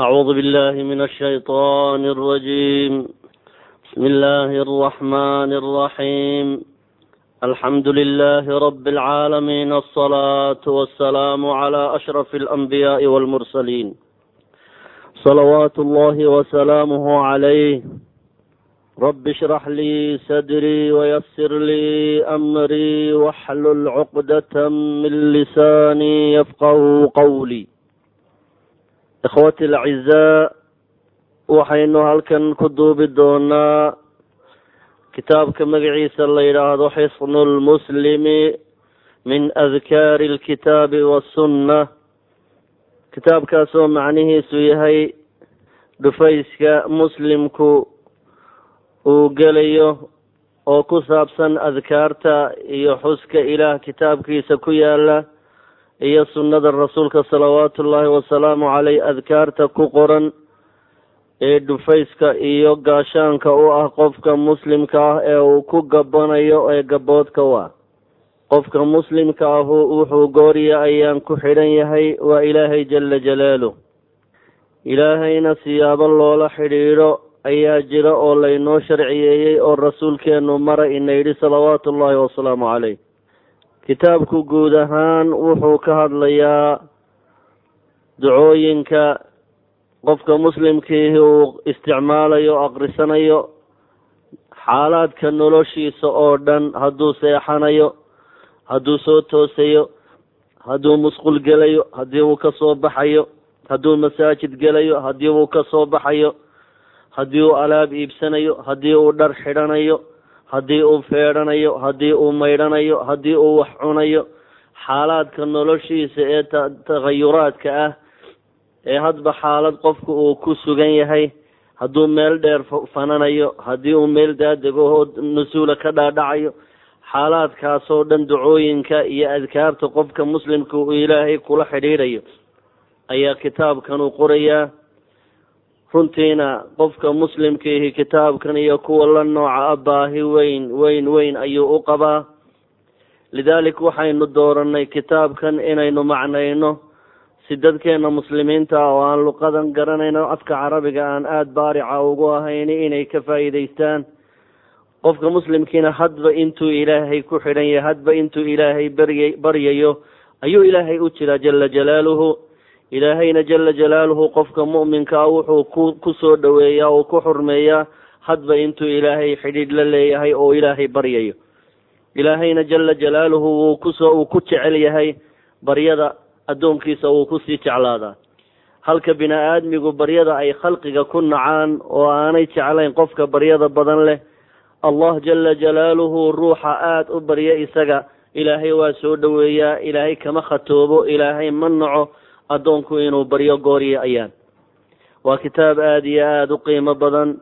أعوذ بالله من الشيطان الرجيم بسم الله الرحمن الرحيم الحمد لله رب العالمين الصلاة والسلام على أشرف الأنبياء والمرسلين صلوات الله وسلامه عليه رب اشرح لي صدري ويسر لي أمري واحلل عقدة من لساني يفقه قولي ikhwati alacizaa waxaynu halkan ku duubi doonaa kitaabka magaciisa la yidhaahdo xisnu lmuslimi min adkaari alkitaabi wasunna kitaabkaasoo macnihiisu yahay dhufayska muslimku uu gelayo oo ku saabsan adkaarta iyo xuska ilaah kitaabkiisa ku yaalla iyo sunnada rasuulka salawaatu ullaahi wasalaamu caleyh adkaarta ku qoran ee dhufayska iyo gaashaanka u ah qofka muslimka ah ee uu ku gabanayo ee gaboodka u ah qofka muslimka ahu wuxuu gooriya ayaan ku xidhan yahay waa ilaahay jala jalaaluh ilaahayna siyaabo loola xidhiidho ayaa jira oo laynoo sharciyeeyey oo rasuulkeenu mara ina yidhi salawaatu ullaahi wasalaamu caleyh kitaabku guud ahaan wuxuu ka hadlayaa ducooyinka qofka muslimkiihi uu isticmaalayo aqrisanayo xaalaadka noloshiisa oo dhan hadduu seexanayo hadduu soo toosayo hadduu musqul gelayo haddii uu ka soo baxayo hadduu masaajid gelayo haddii uu ka soo baxayo haddii uu alaab iibsanayo haddii uu dhar xidhanayo haddii uu feedhanayo haddii uu maydhanayo haddii uu wax cunayo xaalaadka noloshiisa ee takhayuraadka ah ee hadba xaalad qofku uu ku sugan yahay hadduu meel dheer fananayo haddii uu meel daadegahoo nasuula ka dhaadhacayo xaalaadkaasoo dhan ducooyinka iyo adkaarta qofka muslimka uu ilaahay kula xidhiidhayo ayaa kitaabkan uu qorayaa runtiina qofka muslimkiihi kitaabkan iyo kuwa la nooca ah baahi weyn weyn weyn ayuu u qabaa. Lidaalik waxaynu dooranay kitaabkan inaynu macnayno si dadkeena muslimiinta oo aan luqadan garanayno afka carabiga aan aada baarica ugu ahayn inay ka faa'iidaystaan. Qofka muslimkiina hadba intuu ilaahay ku xidhan yahay hadba intuu ilaahay barya baryayo ayuu ilaahay u jiraa jala jalaaluhu ilaahayna jala jalaaluhu qofka mu'minka ah wuxuu ku ku soo dhoweeyaa oo ku xurmeeyaa hadba intuu ilaahay xidhiidh la leeyahay oo ilaahay baryayo ilaahayna jala jalaaluhu wuu ku soo uu ku jecel yahay baryada addoonkiisa wuu ku sii jeclaadaa halka bini aadmigu baryada ay khalqiga ku nacaan oo aanay jeclayn qofka baryada badan leh allah jala jalaaluhu ruuxa aada u barya isaga ilaahay waa soo dhoweeyaa ilaahay kama khatoobo ilaahay ma naco addoonku inuu baryo gooriyo ayaan waa kitaab aada iyo aada u qiimo badan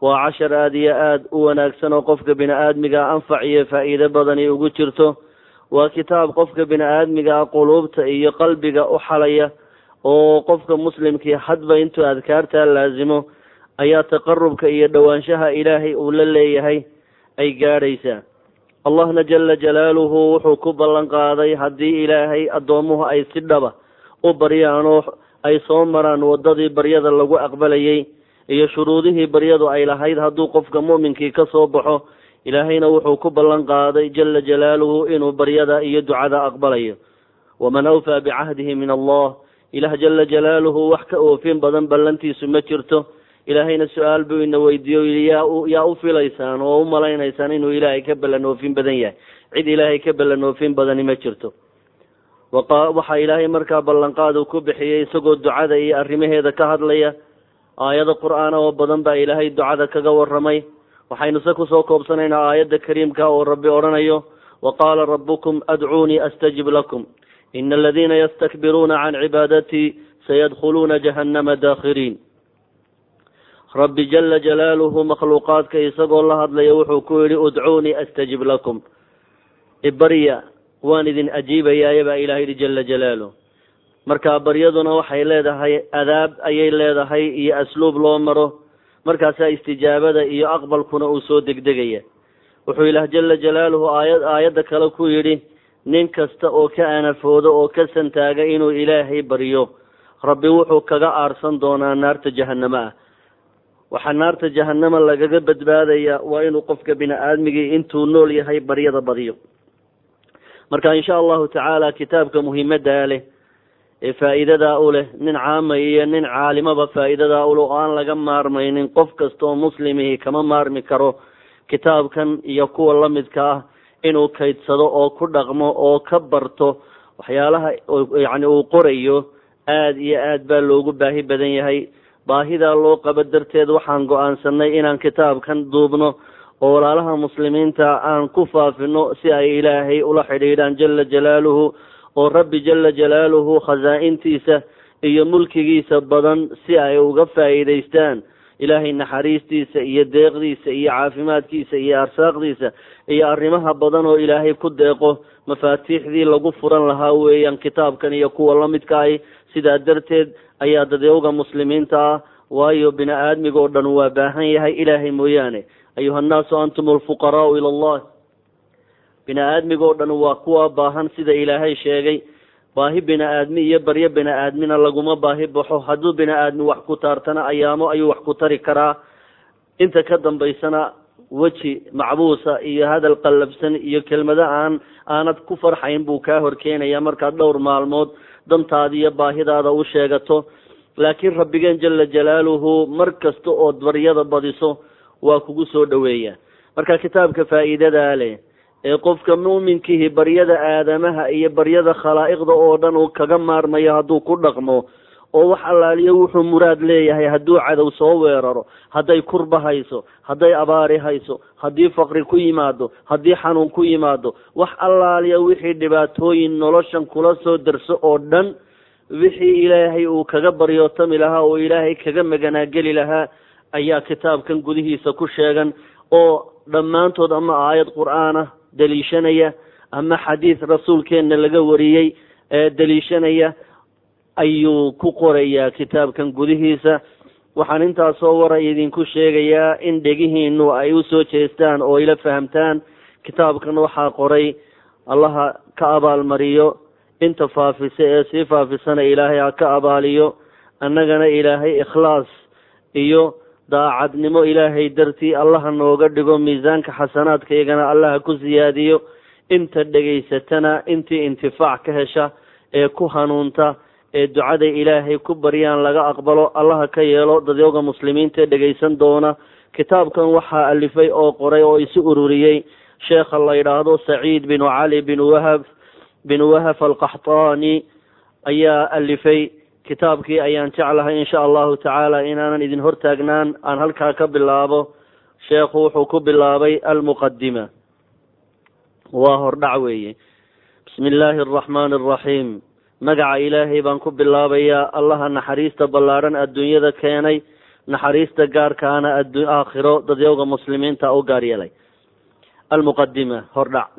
waa cashar aada iyo aada u wanaagsan oo qofka bini aadmiga anfac iyo faa'iido badani ugu jirto. Waa kitaab qofka bini aadmiga ah quluubta iyo qalbiga u xalaya oo qofka muslimkii hadba intuu adkaartaa laasimo ayaa taqarubka iyo dhowaanshaha ilaahay uu la leeyahay ay gaadhaysaa. Allahna jala jalaaluhu wuxuu ku ballan qaaday haddii ilaahay addoomuhu ay si dhaba u baryaan oo ay soo maraan waddadii baryada lagu aqbalayay iyo shuruudihii baryadu ay lahayd hadduu qofka mu'minkii ka soo baxo ilaahayna wuxuu ku ballan qaaday jala jalaaluhu inuu baryada iyo ducada aqbalayo. Waman awfaa bicahdihi min allah ilaah jala jalaaluhu wax ka oofin badan ballantiisu ma jirto. Ilaahayna su'aal buu ina weydiiyo yaa yaa u filaysaan oo u malaynaysaan inuu ilaahay ka ballan oofin badan yahay. Cid ilaahay ka ballan oofin badani ma jirto waxaa ilaahay markaa ballanqaadu ku bixiyey isagoo ducada iyo arrimaheeda ka hadlaya aayado qur'aana oo badan baa ilaahay ducada kaga waramay waxaynu se ku soo koobsanaynaa aayadda kariimka oo rabbi odhanayo wa qaala rabbukum adcuunii astajib lakum. Ina aladiina yastakbiruuna can cibaadatii sayadkhuluuna jahannama daakhiriin. Rabbi jala jalaaluhu makhluuqaadka isagoo la hadlaya wuxuu ku yidhi udcuunii astajib lakum. Ibarya waan idin ajiibayaaya baa ilaha yidhi jala jalaaluh marka baryaduna waxay leedahay adaab ayay leedahay iyo asluub loo maro. Markaasaa istijaabada iyo aqbalkuna uu soo degdegaya. Wuxuu ilaah jala jalaaluhu aayad aayadda kale ku yidhi nin kasta oo ka anafoodo oo ka santaaga inuu ilaahay baryo rabbi wuxuu kaga aarsan doonaa naarta jahanamo ah. Waxaa naarta jahanama lagaga badbaadaya waa inuu qofka bini aadmigii intuu nool yahay baryada badiyo marka insha allahu tacaala kitaabka muhiimadaa leh ee faa'iidadaa u leh nin caama iyo nin caalimaba faa'iidadaa ule oo aan laga maarmaynin qof kasta oo muslimihi kama maarmi karo kitaabkan iyo kuwa lamidka ah inuu kaydsado oo ku dhaqmo oo ka barto waxyaalaha yacni uu qorayo aada iyo aad baa loogu baahi badan yahay. Baahidaa loo qabo darteed waxaan go'aansanay inaan kitaabkan duubno oo walaalaha muslimiinta aan ku faafino si ay ilaahay ula xidhiidhaan jala jalaaluhu oo rabbi jala jalaaluhu khasaa-intiisa iyo mulkigiisa badan si ay uga faa'iidaystaan. Ilaahay naxariistiisa iyo deeqdiisa iyo caafimaadkiisa iyo arsaaqdiisa iyo arrimaha badan oo ilaahay ku deeqo mafaatiixdii lagu furan lahaa weeyaan kitaabkan iyo kuwa lamidka ahi sidaa darteed ayaa dadyowga muslimiinta ah. Waayo bini aadmiga oo dhan waa baahan yahay ilaahay mooyaane ayuha annaasu antum alfuqaraau ila allah bini aadmiga oo dhan waa kuwa baahan sida ilaahay sheegay baahi bini aadmi iyo baryo bini aadmina laguma baahi baxo hadduu bini aadmi wax ku taartana ayaamo ayuu wax ku tari karaa inta ka dambaysana weji macbuusa iyo hadal qallabsan iyo kelmado aan aanad ku farxayn buu kaa horkeenaya markaad dhowr maalmood dantaada iyo baahidaada u sheegato laakiin rabbigeen jala jalaaluhu mar kasta ood baryada badiso waa kugu soo dhoweeya. Marka kitaabka faa'iidadaa leh ee qofka muuminkihi baryada aadamaha iyo baryada khalaa'iqda oo dhan uu kaga maarmayo hadduu ku dhaqmo oo wax allaaliyo wuxuu muraad leeyahay hadduu cadow soo weeraro hadday kurba hayso hadday abaari hayso haddii faqri ku yimaado haddii xanuun ku yimaado wax allaaliya wixii dhibaatooyin noloshan kula soo darso oo dhan wixii ilaahay uu kaga baryootami lahaa oo ilaahay kaga maganaageli lahaa ayaa kitaabkan gudihiisa ku sheegan oo dhammaantood ama aayad qur'aanah daliishanaya ama xadiid rasuulkeenna laga wariyey ee daliishanaya ayuu ku qorayaa kitaabkan gudihiisa. Waxaan intaasoo waray idinku sheegayaa in dhegihiinu ay u soo jeestaan oo ila fahamtaan. Kitaabkan waxaa qoray allaha ka abaalmariyo inta faafisa ee sii faafisana ilaahay ha ka abaaliyo annagana ilaahay ikhlaas iyo daacadnimo ilaahay dartii allaha nooga dhigo miisaanka xasanaadkaygana allaha ku siyaadiyo. Inta dhegaysatana intii intifaac ka hesha ee ku hanuunta ee ducada ilaahay ku baryaan laga aqbalo allaha ka yeelo dadyowga muslimiinta dhegaysan doona. Kitaabkan waxaa alifay oo qoray oo isu ururiyey sheekha la yidhaahdo saciid binu cali bin wahab bin wahab alqaxtaani ayaa alifay kitaabkii ayaan jeclahay insha allahu tacaala inaanan idin hortaagnaan. Aan halkaa ka bilaabo sheekhu wuxuu ku bilaabay almuqadima waa hordhac weeye. Bismi illaahi araxmaani araxiim magaca ilaahay baan ku bilaabayaa. Allaha naxariista ballaadhan adduunyada keenay. Naxariista gaarkaana addu aakhiro dadyowga muslimiinta u gaar yeelay. Almuqadima hordhac.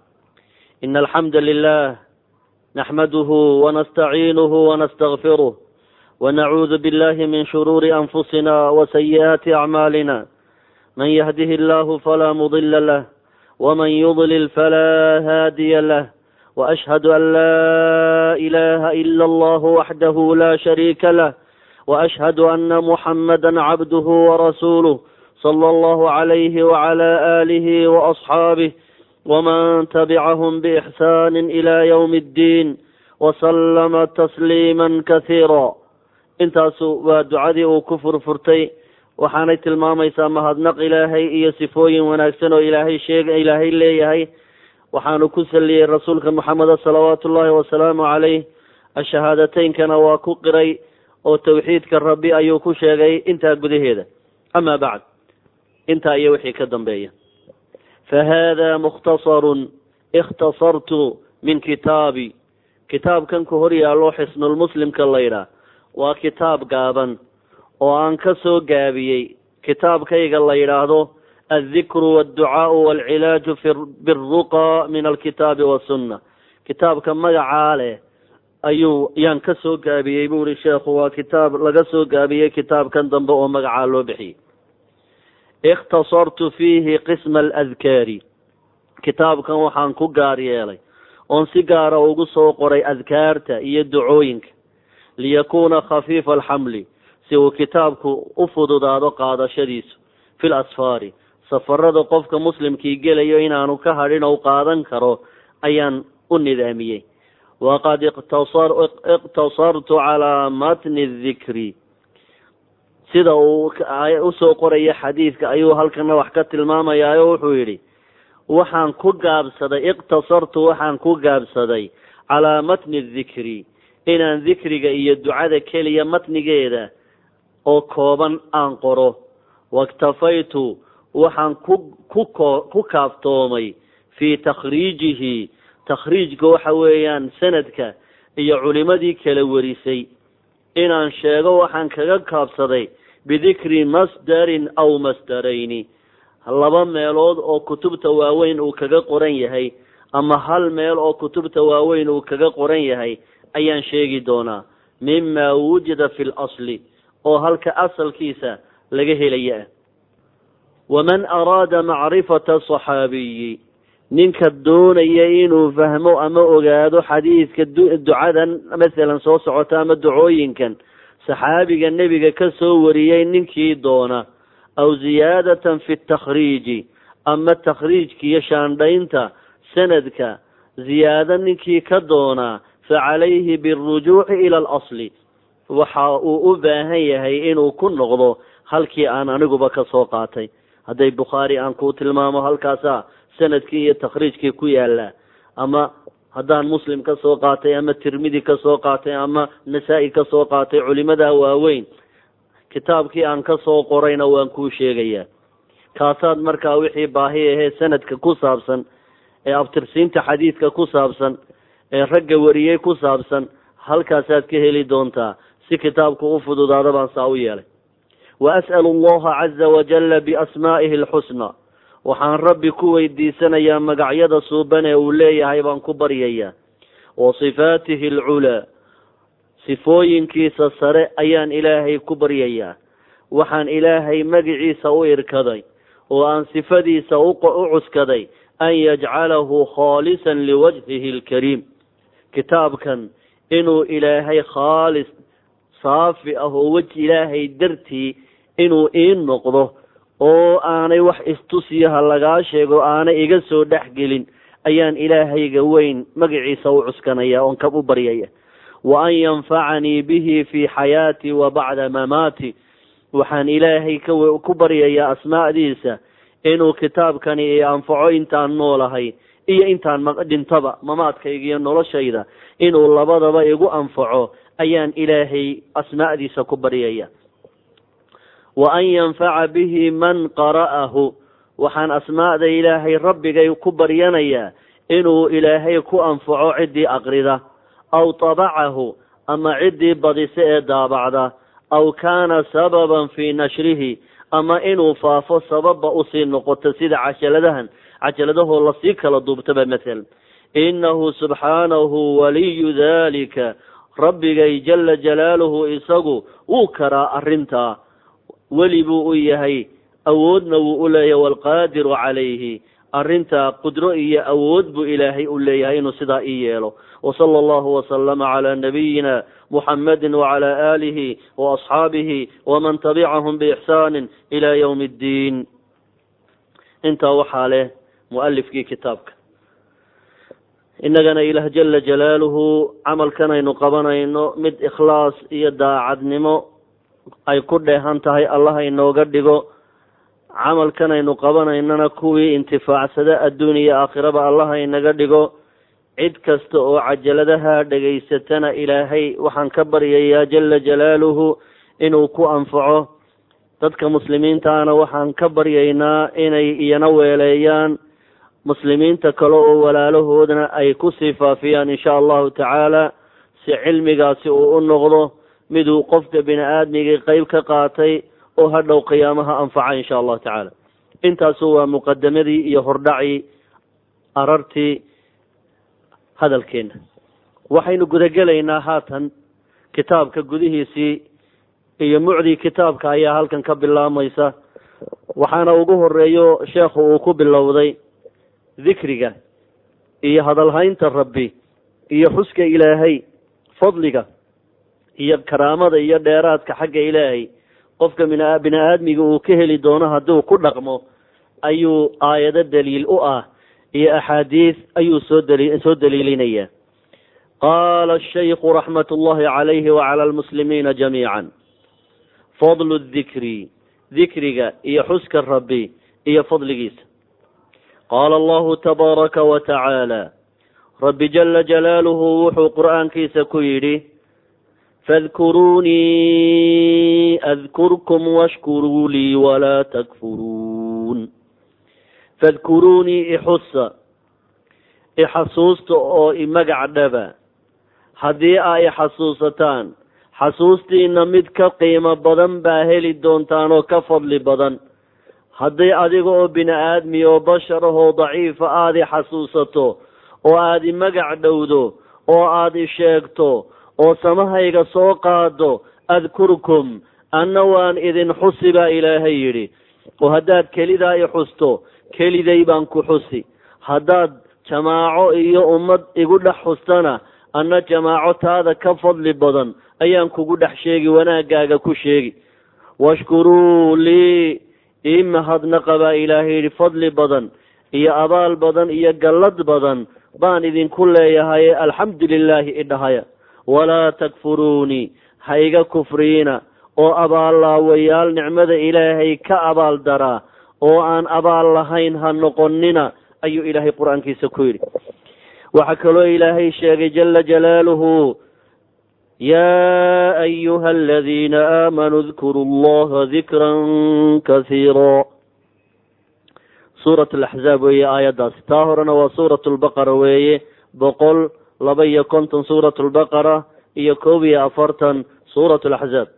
Ina alxamda lilah naxmaduhu wanastaciinuhu wanastakfiruh ونعوذ بالله من شرور أنفسنا وسيئات أعمالنا من يهده الله فلا مضل له ومن يضلل فلا هادي له وأشهد أن لا إله إلا الله وحده لا شريك له وأشهد أن محمدا عبده ورسوله صلى الله عليه وعلى آله وأصحابه ومن تبعهم بإحسان إلى يوم الدين وسلم تسليما كثيرا intaasu waa ducadii uu ku furfurtay waxaanay tilmaamaysaa mahadnaq ilaahay iyo sifooyin wanaagsan oo ilaahay sheega ilaahay leeyahay. Waxaanu ku saliyey rasuulka moxameda salawaatu ullaahi wasalaamu caleyh ashahaadateyinkana waa ku qiray oo tawxiidka rabbi ayuu ku sheegay intaa gudaheeda. Ama bacd. Intaa iyo wixii ka dambeeya. Fa hada mukhtasarun ikhtasartu min kitaabi. Kitaabkan ku hor yaallo xisnulmuslimka la ydhaah waa kitaab gaaban oo aan ka soo gaabiyey. Kitaabkayga la yidhaahdo aldikru walducaau walcilaaju biruqa min alkitaabi wasunna kitaabka magacaa leh ayuu yaan ka soo gaabiyey bu uhi sheekhu waa kitaab laga soo gaabiyey kitaabkan dambe oo magacaa loo bixiyey. Ikhtasartu fiihi qisma aladkaari kitaabkan waxaan ku gaar yeelay. Oon si gaara ugu soo qoray adkaarta iyo ducooyinka liyakuuna khafiifa alxamli si uu kitaabku u fududaado qaadashadiisu fi lasfaari safarada qofka muslimkii gelayo inaanu ka hadhin ou qaadan karo ayaan u nidaamiyey waqad iqtasartu calaa matni dikri sida uu u soo qoraya xadiidka ayuu halkana wax ka tilmaamayaa wuxuu yidhi waxaan ku gaabsaday iqtasartu waxaan ku gaabsaday calaa matni dikri inaan dikriga iyo ducada keliya matnigeeda oo kooban aan qoro. Waktafaytu waxaan ku kaaftoomay fii takhriijihi. Takhriijka waxa weeyaan sanadka iyo culimadii kala warisay. Inaan sheego waxaan kaga kaabsaday bidikri masdarin aw masdarayni. Laba meelood oo kutubta waaweyn uu kaga qoran yahay ama hal meel oo kutubta waaweyn uu kaga qoran yahay ayaan sheegi doonaa mima wujida fi lasli oo halka asalkiisa laga helaya ah waman araada macrifata saxaabiyi ninka doonaya inuu fahmo ama ogaado xadiidka ducadan masalan soo socota ama ducooyinkan saxaabiga nebiga ka soo wariyey ninkii doona aw ziyaadatan fi takhriiji ama takhriijka iyo shaandhaynta sanadka ziyaado ninkii ka doonaa fa calayhi birujuuci ila alasli. Waxa uu u baahan yahay inuu ku noqdo halkii aan aniguba ka soo qaatay. Hadday bukhaari aan kuu tilmaamo halkaasa sannadkii iyo takhriijkii ku yaalla ama haddaan muslim ka soo qaatay ama tirmidi ka soo qaatay ama nasaa-i ka soo qaatay culimada waaweyn kitaabkii aan ka soo qorayna waan kuu sheegayaa. Kaasaad markaa wixii baahi ahee sanadka ku saabsan ee abtirsiinta xadiidka ku saabsan ee ragga wariyey ku saabsan halkaasaad ka heli doontaa si kitaabku u fududaada baan saa u yeelay. Wa as'alu allaha caza wajalla biasmaa'ihi alxusna waxaan rabbi ku weydiisanayaa magacyada suuban ee uu leeyahay baan ku baryayaa. Wa sifaatihi alculaa sifooyinkiisa sare ayaan ilaahay ku baryayaa. Waxaan ilaahay magiciisa u irkaday oo aan sifadiisa u cuskaday an yajcalahu khaalisan liwajhihi alkariim kitaabkan inuu ilaahay khaalis saafi ah oo weji ilaahay dartii inuu ii noqdo oo aanay wax istusiyaha lagaa sheego aanay iga soo dhex gelin ayaan ilaahayga weyn magaciisa u cuskanaya oon ka u baryaya. Wa an yanfacanii bihi fii xayaatii wa bacda mamaati. Waxaan ilaahay ku baryayaa asmaa'diisa inuu kitaabkani i anfaco intaan noolahay iyo intaan dhintaba mamaadkayga iyo noloshayda inuu labadaba igu anfaco ayaan ilaahay asmaa'diisa ku baryaya. Wa an yanfaca bihi man qara'ahu waxaan asmaa'da ilaahay rabbigay ku baryanayaa inuu ilaahay ku anfaco ciddii aqrida aw tabacahu ama ciddii badisa ee daabacda aw kaana sababan fii nashrihi ama inuu faafo sababba u sii noqoto sida cajaladahan cajaladahoo la sii kala duubtaba mathalan. Innahu subxaanahu waliyu dalika rabbigay jala jalaaluhu isagu wuu karaa arrintaa weli buu u yahay awoodna wuu u leeyahay waalqaadiru calayhi. Arrintaa qudro iyo awood buu ilaahay u leeyahay inuu sidaa ii yeelo. Wasala allahu wasalama calaa nabiyina muxamadi wacala aalihi waasxaabihi waman tabicahum biixsaanin ila yowmi ddiin. Intaa waxaa leh mualifkii kitaabka. Innagana ilaah jala jalaaluhu camalkanaynu qabanayno mid ikhlaas iyo daacadnimo ay ku dheehan tahay allah inooga dhigo. Camalkanaynu qabanaynana kuwii intifaacsada adduun iyo aakhiraba allah inaga dhigo. Cid kasta oo cajaladaha dhegaysatana ilaahay waxaan ka baryayaa jala jalaaluhu inuu ku anfaco. Dadka muslimiintaana waxaan ka baryaynaa inay iyana weeleeyaan muslimiinta kale oo walaalahoodna ay ku sii faafiyaan insha allahu tacaala si cilmigaasi uu u noqdo miduu qofka bini aadmigii qeyb ka qaatay oo hadhow qiyaamaha anfaca insha allahu tacaala. Intaasu waa muqadamadii iyo hordhacii arartii hadalkeena waxaynu gudagelaynaa haatan kitaabka gudihiisii iyo mucdii kitaabka ayaa halkan ka bilaabmaysa. Waxaana ugu horeeyo sheekhu uu ku bilowday dikriga iyo hadalhaynta rabbi iyo xuska ilaahay fadliga iyo karaamada iyo dheeraadka xagga ilaahay. Qofka bini aadmiga uu ka heli doono hadduu ku dhaqmo ayuu aayado daliil u ah iyo axaadiis ayuu soo dali soo daliilinaya. Qaala ashayku raxmat ullahi calayhi wacala almuslimiina jamiica fadlu dikri dikriga iyo xuska rabbi iyo fadligiisa qaala allahu tabaaraka wa tacaala rabbi jala jalaaluhu wuxuu qur'aankiisa ku yidhi fadkuruunii adkurkum washkuruu lii walaa takfuruun fadkuruunii ixusa ixasuusta oo imagac dhaba haddii aa ixasuusataan xasuustiina mid ka qiimo badan baa heli doontaan oo ka fadli badan haddii adiga oo bini aadmi oo bashar ahoo daciifa aada i xasuusato oo aada i magac dhowdo oo aada i sheegto oo samahayga soo qaado adkurkum anna waan idin xusi baa ilaahay yidhi. Oo haddaad kelidaa i xusto keliday baan ku xusi. Haddaad jamaaco iyo ummad igu dhex xustana anna jamaaco taada ka fadli badan ayaan kugu dhex sheegi wanaaggaaga ku sheegi. Washkuruu lii ii mahadnaqa ilaahay yidhi fadli badan iyo abaal badan iyo gallad badan baan idinku leeyahay alxamdu lilaahi idhahaya walaa takfuruunii ha iga kufriina oo abaallaawayaal nicmada ilaahay ka abaal daraa oo aan abaal lahayn ha noqonina ayuu ilaahay qur'aankiisa ku yidhi waxaa kaloo ilaahay sheegay jala jalaaluhu yaa ayuha aladiina aamanuu dkuruu allaha dikran kasiira suurat alaxzaab weeye aayaddaasi taa horena waa suurat lbaqara weeye boqol laba iyo konton suurat lbaqara iyo koob iyo afartan suurat laxzaab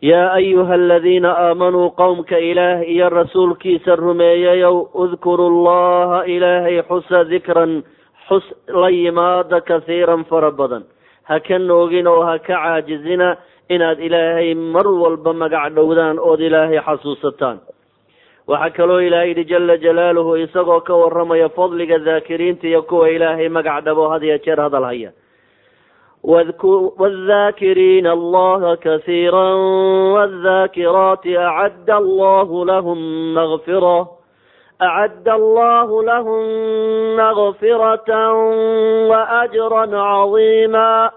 yaa ayuha aladiina aamanuu qowmka ilaah iyo rasuulkiisa rumeeyayow udkuru llaha ilaahay xusa dikran xus la yimaada kasiiran fara badan ha ka noogin oo ha ka caajizina inaad ilaahay mar walba magac dhowdaan ood ilaahay xasuusataan waxaa kaloo ilahay yidhi jala jalaaluhu isagoo ka waramaya fadliga daakiriinta iyo kuwa ilaahay magac dhabo had iyo jeer hadal haya wاdhakiriina allaha kasiira wاdhakiraati acadda allahu lahum mغfira acadda allahu lahum mغfirata waأjra caظima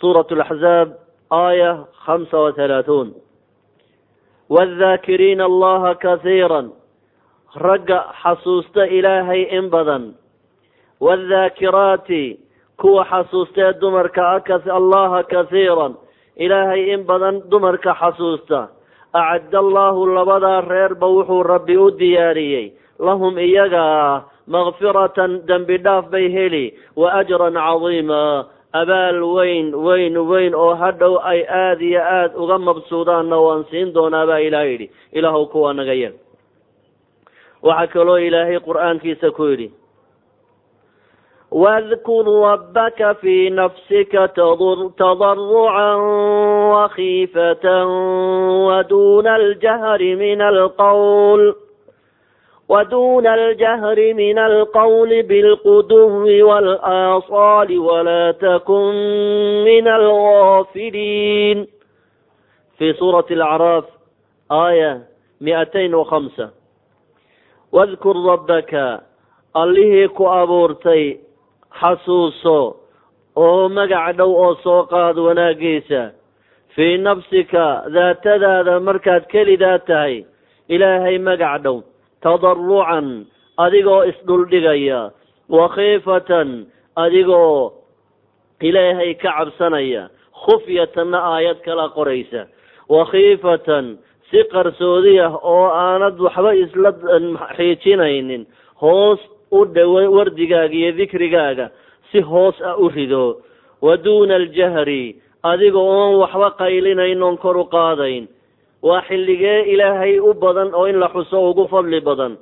suuraة اlaxzaab aaya hamsa وaثalaaثuun wاdhakiriina allaha kasiira ragga xasuusta ilaahay in badan wاdhaakiraati kuwa xasuustee dumarka allaha kasiiran ilaahay in badan dumarka xasuusta acadda allaahu labadaa reerba wuxuu rabbi u diyaariyey lahum iyaga makfiratan dembi dhaaf bay heli wa ajran cadiima abaal weyn weyn weyn oo hadhow ay aada iyo aada uga mabsuudaanna waan siin doonaa baa ilaah yidhi ilaahuw kuwaa naga yeel waxaa kaloo ilaahay qur'aankiisa ku yidhi wadkur rabbaka fii nafsika tadarucan وخيفة ودون الجهر من القول ودون الجهر من القول بالقدو والآصال ولا تكن من الغافلين في سورة الأعراف آية مئتين وخمسة واذكر ربك allihii ku abuurtay xasuuso oo magac dhow oo soo qaad wanaaggiisa fii nafsika daatadaada markaad kelidaa tahay ilaahay magac dhow tadarucan adigoo isdhuldhigaya wakhiifatan adigoo ilaahay ka cabsanaya khufyatanna aayad kala qoraysa wakhiifatan si qarsoodi ah oo aanad waxba isla xiijinaynin hoos u dhow wardigaaga iyo dikrigaaga si hoos ah u rido wa duuna aljahri adiga oon waxba qaylinayn oon kor u qaadayn. Waa xilligee ilaahay u badan oo in la xuso ugu fadli badan.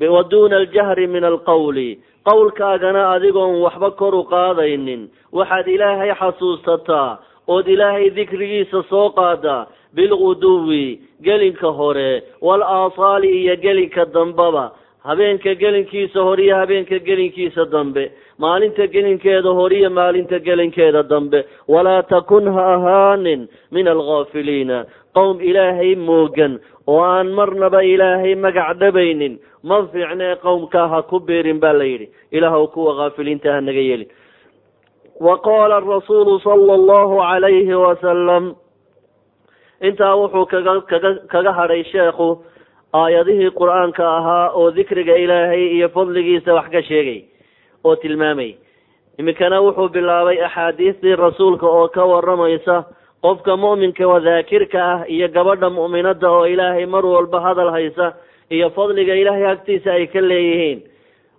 Wa duuna aljahri min alqawli. Qowlkaagana adigoon waxba kor u qaadaynin. Waxaad ilaahay xasuusataa ood ilaahay dikrigiisa soo qaadaa. Bilguduwi gelinka hore. Wal aasaali iyo gelinka dambaba. Habeenka gelinkiisa hore iyo habeenka gelinkiisa dambe maalinta gelinkeeda hore iyo maalinta gelinkeeda dambe. Walaa takun ha ahaanin min alghaafiliina. Qowm ilaahay moogan oo aan marnaba ilaahay magac dhabaynin. Ma fiicnee qowmkaa ha ku beerin baa la yidhi. Ilaahw kuwa haafiliinta ha naga yelin. Wa qaala arasuulu sala allahu calayhi wasalam intaa wuxuu kaga kaga kaga hadhay sheekhu aayadihii qur'aanka ahaa oo dikriga ilaahay iyo fadligiisa wax ka sheegay oo tilmaamay. Iminkana wuxuu bilaabay axaadiistii rasuulka oo ka waramaysa qofka mu'minka wadaakirka ah iyo gabadha mu'minada oo ilaahay mar walba hadal haysa iyo fadliga ilaahay agtiisa ay ka leeyihiin.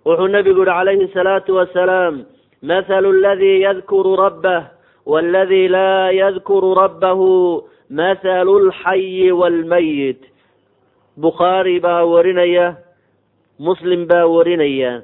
Wuxuu nebigu yihi calayhi salaatu wasalaam mathalu aladii yadkuru rabbah waaladii laa yadkuru rabbahu mathalu lxayi waalmayit bukhaari baa warinaya muslim baa warinaya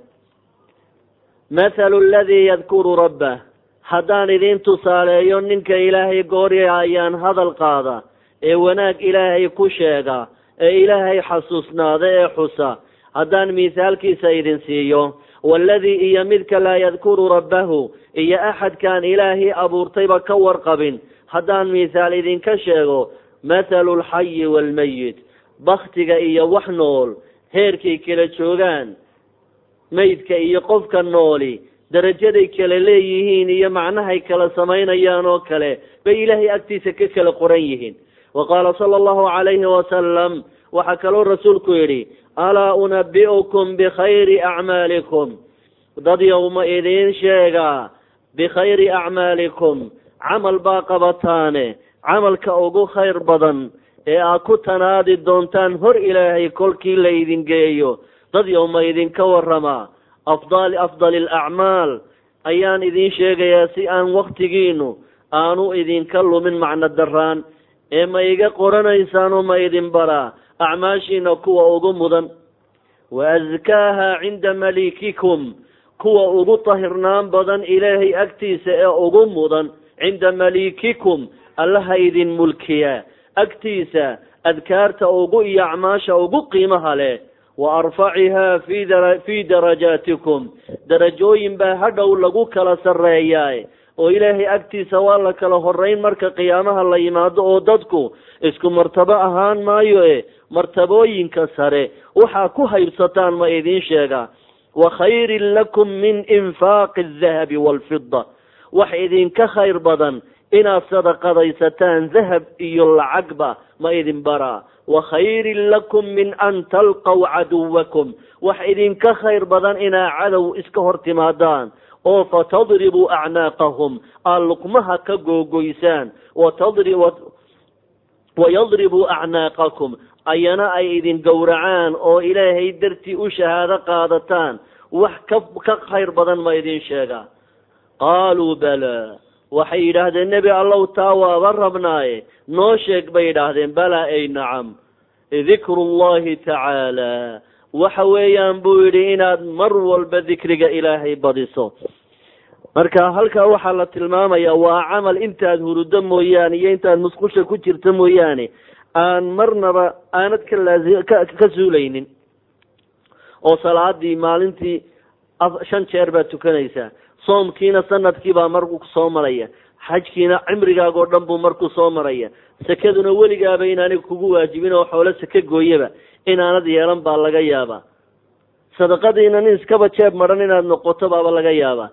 mathalu aladii yadkuru rabbah haddaan idiin tusaaleeyo ninka ilaahay goorya ayaan hadal qaada ee wanaag ilaahay ku sheega ee ilaahay xasuusnaada ee xusa. Haddaan mithaalkiisa idin siiyo waaladii iyo midka laa yadkuru rabbahu iyo axadkaan ilaahay abuurtayba ka warqabin. Haddaan mithaal idinka sheego mathalu lxayi waalmayit baktiga iyo wax nool heerkay kala joogaan maydka iyo qofka nooli. Darajaday kala leeyihiin iyo macnahay kala samaynayaan oo kale bay ilaahay agtiisa ka kala qoran yihiin. Wa qaala sala allahu calayhi wasalam waxaa kaloo rasuulku yidhi alaa unabi'ukum bikhayri acmaalikum dad yowma idiin sheegaa bikhayri acmaalikum camal baa qabataane camalka ugu khayr badan ee aad ku tanaadi doontaan hor ilaahay kolkii laydin geeyo dad yowma idinka warama afdal afdali alacmaal ayaan idiin sheegayaa si aan waktigiinu aanu idinka lumin macno daraan ee ma iga qoranaysaanoo ma idin baraa acmaashiina kuwa ugu mudan. Wa askaaha cinda malikikum kuwa ugu tahirnaan badan ilaahay agtiisa ee ugu mudan. Cinda malikikum allaha idin mulkiya agtiisa adkaarta ugu iyo acmaasha ugu qiimaha leh wa arfacihaa fi fii darajaatikum darajooyin baa hadhow lagu kala sarreeyaa oo ilaahay agtiisa waa la kala horeyn marka qiyaamaha la yimaado oo dadku isku martabo ahaan maayo e martabooyinka sare waxaa ku haybsataan ma idiin sheegaa wa khayrin lakum min infaaqi aldahabi waalfida wax idinka khayr badan inaad sadaqadaysataan dahab iyo lacagba ma idin baraa wa khayrin lakum min an talqaw caduwakum. Wax idinka khayr badan inaa cadow iska hor timaadaan. Oo fatadribuu acnaaqahum. Aad luqmaha ka googoysaan wayadribuu acnaaqakum. Ayana ay idin gowracaan oo ilaahay dartii u shahaado qaadataan. Wax ka ka khayr badan ma idin sheegaa. Qaaluu bala waxay yidhaahdeen nebi allow taa waaba rabnaaye. Noo sheeg bay yidhaahdeen balaa ay nacam dikru llahi tacaala. Waxa weeyaan buu yidhi inaad mar walba dikriga ilaahay badiso. Marka halkaa waxaa la tilmaamayaa waa camal intaad hurudo mooyaane iyo intaad musqusha ku jirto mooyaane aan marnaba aanad ka laai ka ka suulaynin. Oo salaadii maalintii shan jeer baad tukanaysaa soomkiina sannadkii baa marku soo maraya xajkiina cimrigaagoo dhan buu markuu soo maraya. Sekaduna weligaaba inaanay kugu waajibin oo xoolo seke gooyaba inaanad yeelan baa laga yaabaa. Sadaqadiina nin iskaba jeeb maran inaad noqoto baaba laga yaabaa.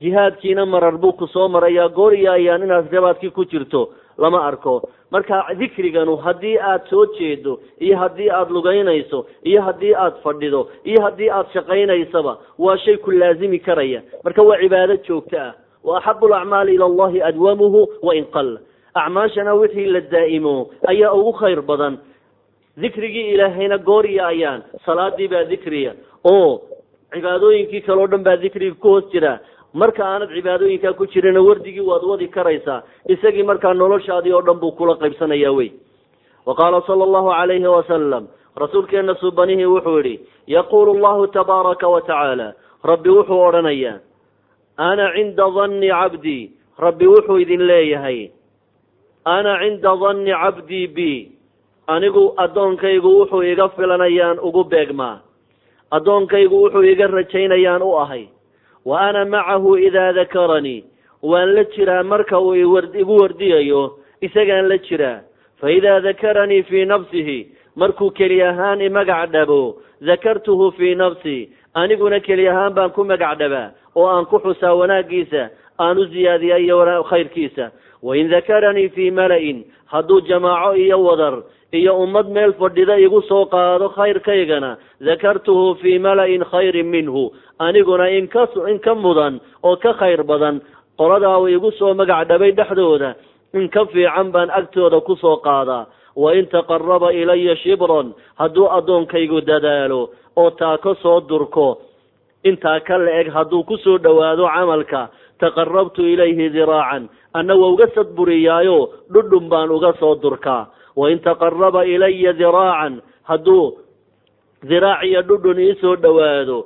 Jihaadkiina marar buu ku soo marayaa goor ayaan inaad gabaadkii ku jirto lama arko. Marka dikriganu haddii aad soo jeedo iyo haddii aada lugaynayso iyo haddii aad fadhido iyo haddii aad shaqaynaysaba waa shay ku laazimi karaya. Marka waa cibaado joogto ah. Wa axabu alacmaali ila allahi adwamuhu wain qalla acmaashana wixii la daa'imo ayaa ugu khayr badan. Dikrigii ilaahayna goor iyo ayaan salaadii baa dikriya oo cibaadooyinkii kaleo dhan baa dikriga ku hoos jira marka aanad cibaadooyinkaa ku jirina wardigii waad wadi karaysaa isagii markaa noloshaadii oo dhan buu kula qaybsanaya wey. Wa qaala sala allahu calayhi wasalam rasuulkeena subanihii wuxuu yihi yaquulu llahu tabaaraka wa tacaala. Rabbi wuxuu odhanayaa ana cinda danni cabdii rabbi wuxuu idin leeyahay ana cinda danni cabdii b anigu addoonkaygu wuxuu iga filanayaan ugu beegmaa addoonkaygu wuxuu iga rajaynayaan u ahay wa ana macahu idaa dakaranii waan la jiraa marka uu igu wardiyayo isagaan la jiraa. Fa idaa dakaranii fii nafsihi. Markuu keli ahaan imagac dhabo dakartuhu fii nafsii aniguna keli ahaan baan ku magac dhabaa oo aan ku xusaa wanaaggiisa aan u ziyaadiya iyo khayrkiisa. Wain dakaranii fii mala-in. Hadduu jamaaco iyo wadar iyo ummad meel fadhida igu soo qaado khayrkaygana. Dakartuhu fii mala-in khayrin minhu. Aniguna inka in ka mudan oo ka khayr badan qoladaa uu igu soo magac dhabay dhexdooda. In ka fiican baan agtooda ku soo qaadaa wain taqaraba ilaya shibran hadduu addoonkaygu dadaalo oo taa ka soo durko intaa ka la-eg hadduu ku soo dhowaado camalka taqarabtu ilayhi diraacan anna waa uga sadburiyaayo dhudhun baan uga soo durkaa wain taqaraba ilaya diraacan hadduu diraac iyo dhudhun iisoo dhowaado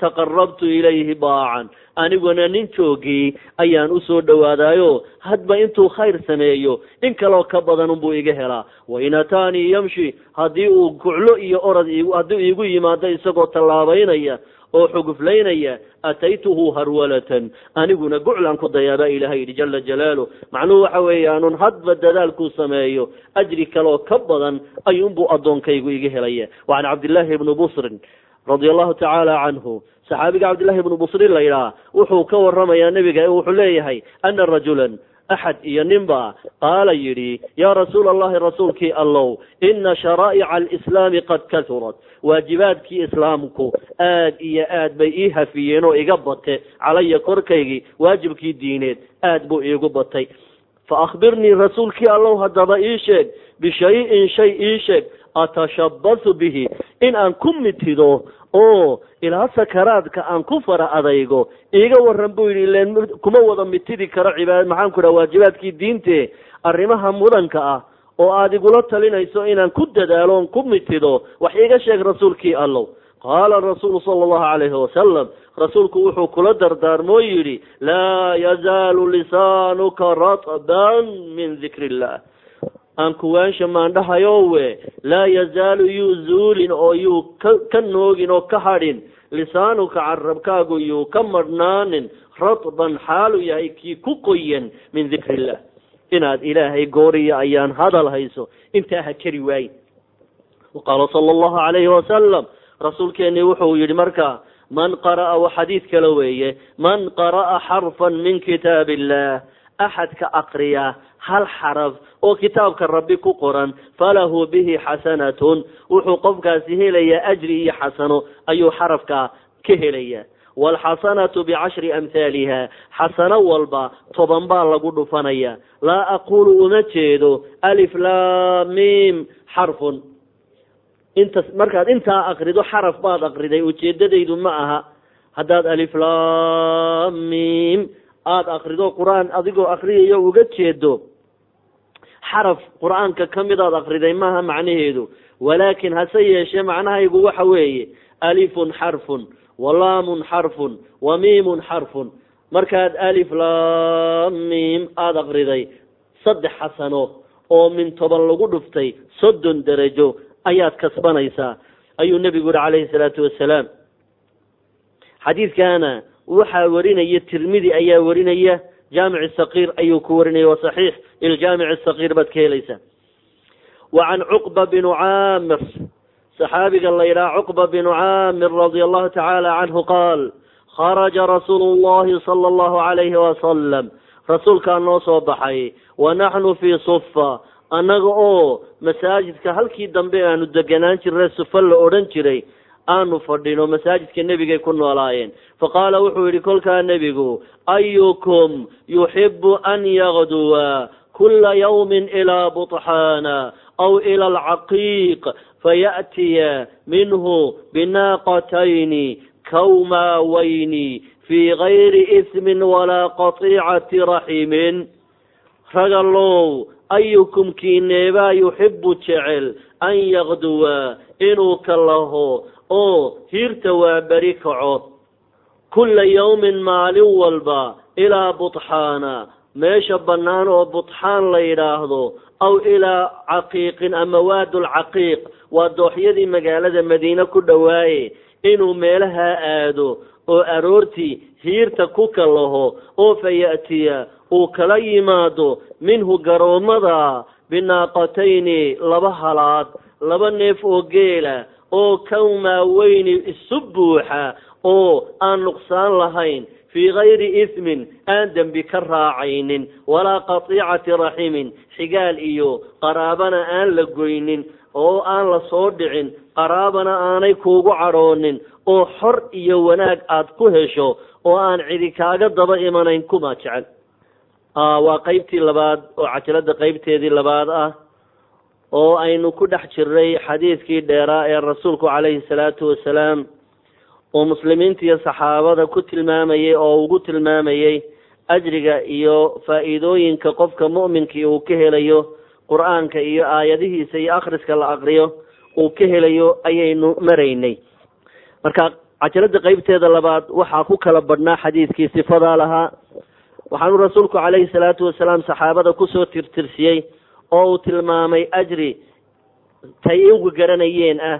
taqarabtu ilayhi baacan aniguna nin joogii ayaan u soo dhowaadaayo hadba intuu khayr sameeyo in kaloo ka badan unbuu iga helaa wain ataanii yamshi haddii uu guclo iyo orad haddii iigu yimaado isagoo tallaabaynaya oo xuguflaynaya ataytuhu harwalatan? Aniguna guclaan ku dayaabaa ilahay yidhi jala jalaalu macnuhu waxa weeyaanun hadba dadaalkuu sameeyo ajri kaleoo ka badan ayuunbuu addoonkaygu iga helaya wa can cabdillaahi ibni busrin radia allahu tacaala canhu saxaabiga cabdillahi ibnu busrin la yidhaha wuxuu ka waramayaa nebiga wuxuu leeyahay ana rajulan axad iyo ninba qaala yidhi yaa rasuula allahi rasuulkii allow ina sharaa'ica alislaami qad kahurat waajibaadkii islaamku aad iyo aad bay ii hafiyeen oo iga bate calaya korkaygii waajibkii diineed aad buu iigu batay fa akhbirnii rasuulkii allow haddaba ii sheeg bishayin shay ii sheeg atashabasu bihi in aan ku mitido oo ilaa sakaraadka aan ku fara adaygo iiga waran buu yidhi ilen kuma wada mitidi karo cibaad maxaan ku dhaha waajibaadkii diinte arrimaha mudanka ah oo aada igula talinayso inaan ku dadaalo on ku mitido wax iiga sheeg rasuulkii allow qaala rasuulu sala allahu calayhi wasalam rasuulku wuxuu kula dardaarmoo yidhi laa yazaalu lisaanuka ratban min dikri illah aan kuwaansha maandhahayowe laa yazaalu yuu zuulin oo yuu ka ka noogin oo ka hadhin. Lisaanuka carabkaagu yuu ka madhnaanin. Ratban xaalu yahay kii ku qoyan min dikri illah inaad ilaahay gooriya ayaan hadal hayso intaa ha keri waayin. Waqaala sala allahu calayhi wasalam rasuulkeeni wuxuu yihi marka man qara'a wa xadiid kale weeye man qara'a xarfan min kitaab illah axadka aqriya hal xaraf oo kitaabka rabbi ku qoran falahu bihi xasanatun wuxuu qofkaasi helayaa ajri iyo xasano ayuu xarafka ka helaya. Waalxasanatu bicashri amhaaliha xasano walba toban baa lagu dhufanaya. Laa aqulu uma jeedo alif lamim xarfun inta markaad intaa akrido xaraf baad akriday ujeedadaydu ma aha. Haddaad alif lamim aada akrido qur'aan adigoo akriyayo uga jeedo xaraf qur'aanka ka mid aad akriday maaha macnaheedu. Walaakin hase yeeshee macnahaygu waxa weeye alifun xarfun walaamun xarfun wa miimun xarfun. Markaad alif lamim aada akriday saddex xasano oo min toban lagu dhuftay soddon derajo ayaad kasbanaysaa ayuu nebigu yihi calayhi salaatu wasalaam. Xadiidkaana waxaa warinaya tirmidi ayaa warinaya jaamic sakiir ayuu ku warinaya wa saxiix iljaamic sakiir baad ka helaysaa. Wa can cuqba binu caamir saxaabiga la yidhaha cuqba binu caamir radia allahu tacaala canhu qaal kharaja rasuulu llahi sala allahu calayhi wasalam rasuulkaa noo soo baxay wa naxnu fii sufa annaga oo masaajidka halkii dambe aanu deganaan jirnay sufa la odhan jiray aanu fadhino masaajidka nebigay ku noolaayeen. Faqaala wuxuu yihi kolkaa nebigu ayukum yuxibu an yagduwa kula yawmin ilaa buطxaana aw ila alcaqiiq faya'tiya minhu binaaqatayni kawmaawayni fii gayri ismin walaa qatiicati raximin ragalow ayukum kiineebaa yuxibu jecel an yagduwa inuu ka laho oo hiirta waa beri kaco kulla yawmin maalin walba ilaa buطxaana meesha bannaan oo buطxaan la yidhaahdo aw ilaa caqiiqin ama waadulcaqiiq waa dooxyadii magaalada madiine ku dhowaaye inuu meelaha aado oo aroortii hiirta ku kallaho oo fa ya'tiya uu kala yimaado minhu garoommada binaaqatayni laba halaad laba neef oo geela oo kawmaaweyni isu buuxa oo aan nuqsaan lahayn fii gayri ismin aan dembi ka raacaynin walaa qatiicati raximin xigaal iyo qaraabana aan la goynin oo aan la soo dhicin qaraabana aanay kuugu cadhoonin oo xor iyo wanaag aad ku hesho oo aan cidi kaaga daba imanayn kuma jecel waa qeybtii labaad oo cajalada qeybteedii labaad ah oo aynu ku dhex jirnay xadiidkii dheeraa ee rasuulku calayhi salaatu wasalaam oo muslimiinta iyo saxaabada ku tilmaamayey oo ugu tilmaamayey ajriga iyo faa'iidooyinka qofka mu'minkii uu ka helayo qur'aanka iyo aayadihiisa iyo akhriska la aqriyo uu ka helayo ayaynu maraynay. Marka cajalada qeybteeda labaad waxaa ku kala badhnaa xadiidkii sifadaa lahaa waxaanu rasuulku calayhi salaatu wasalaam saxaabada ku soo tirtirsiyey oo uu tilmaamay ajri tay igu garanayeen ah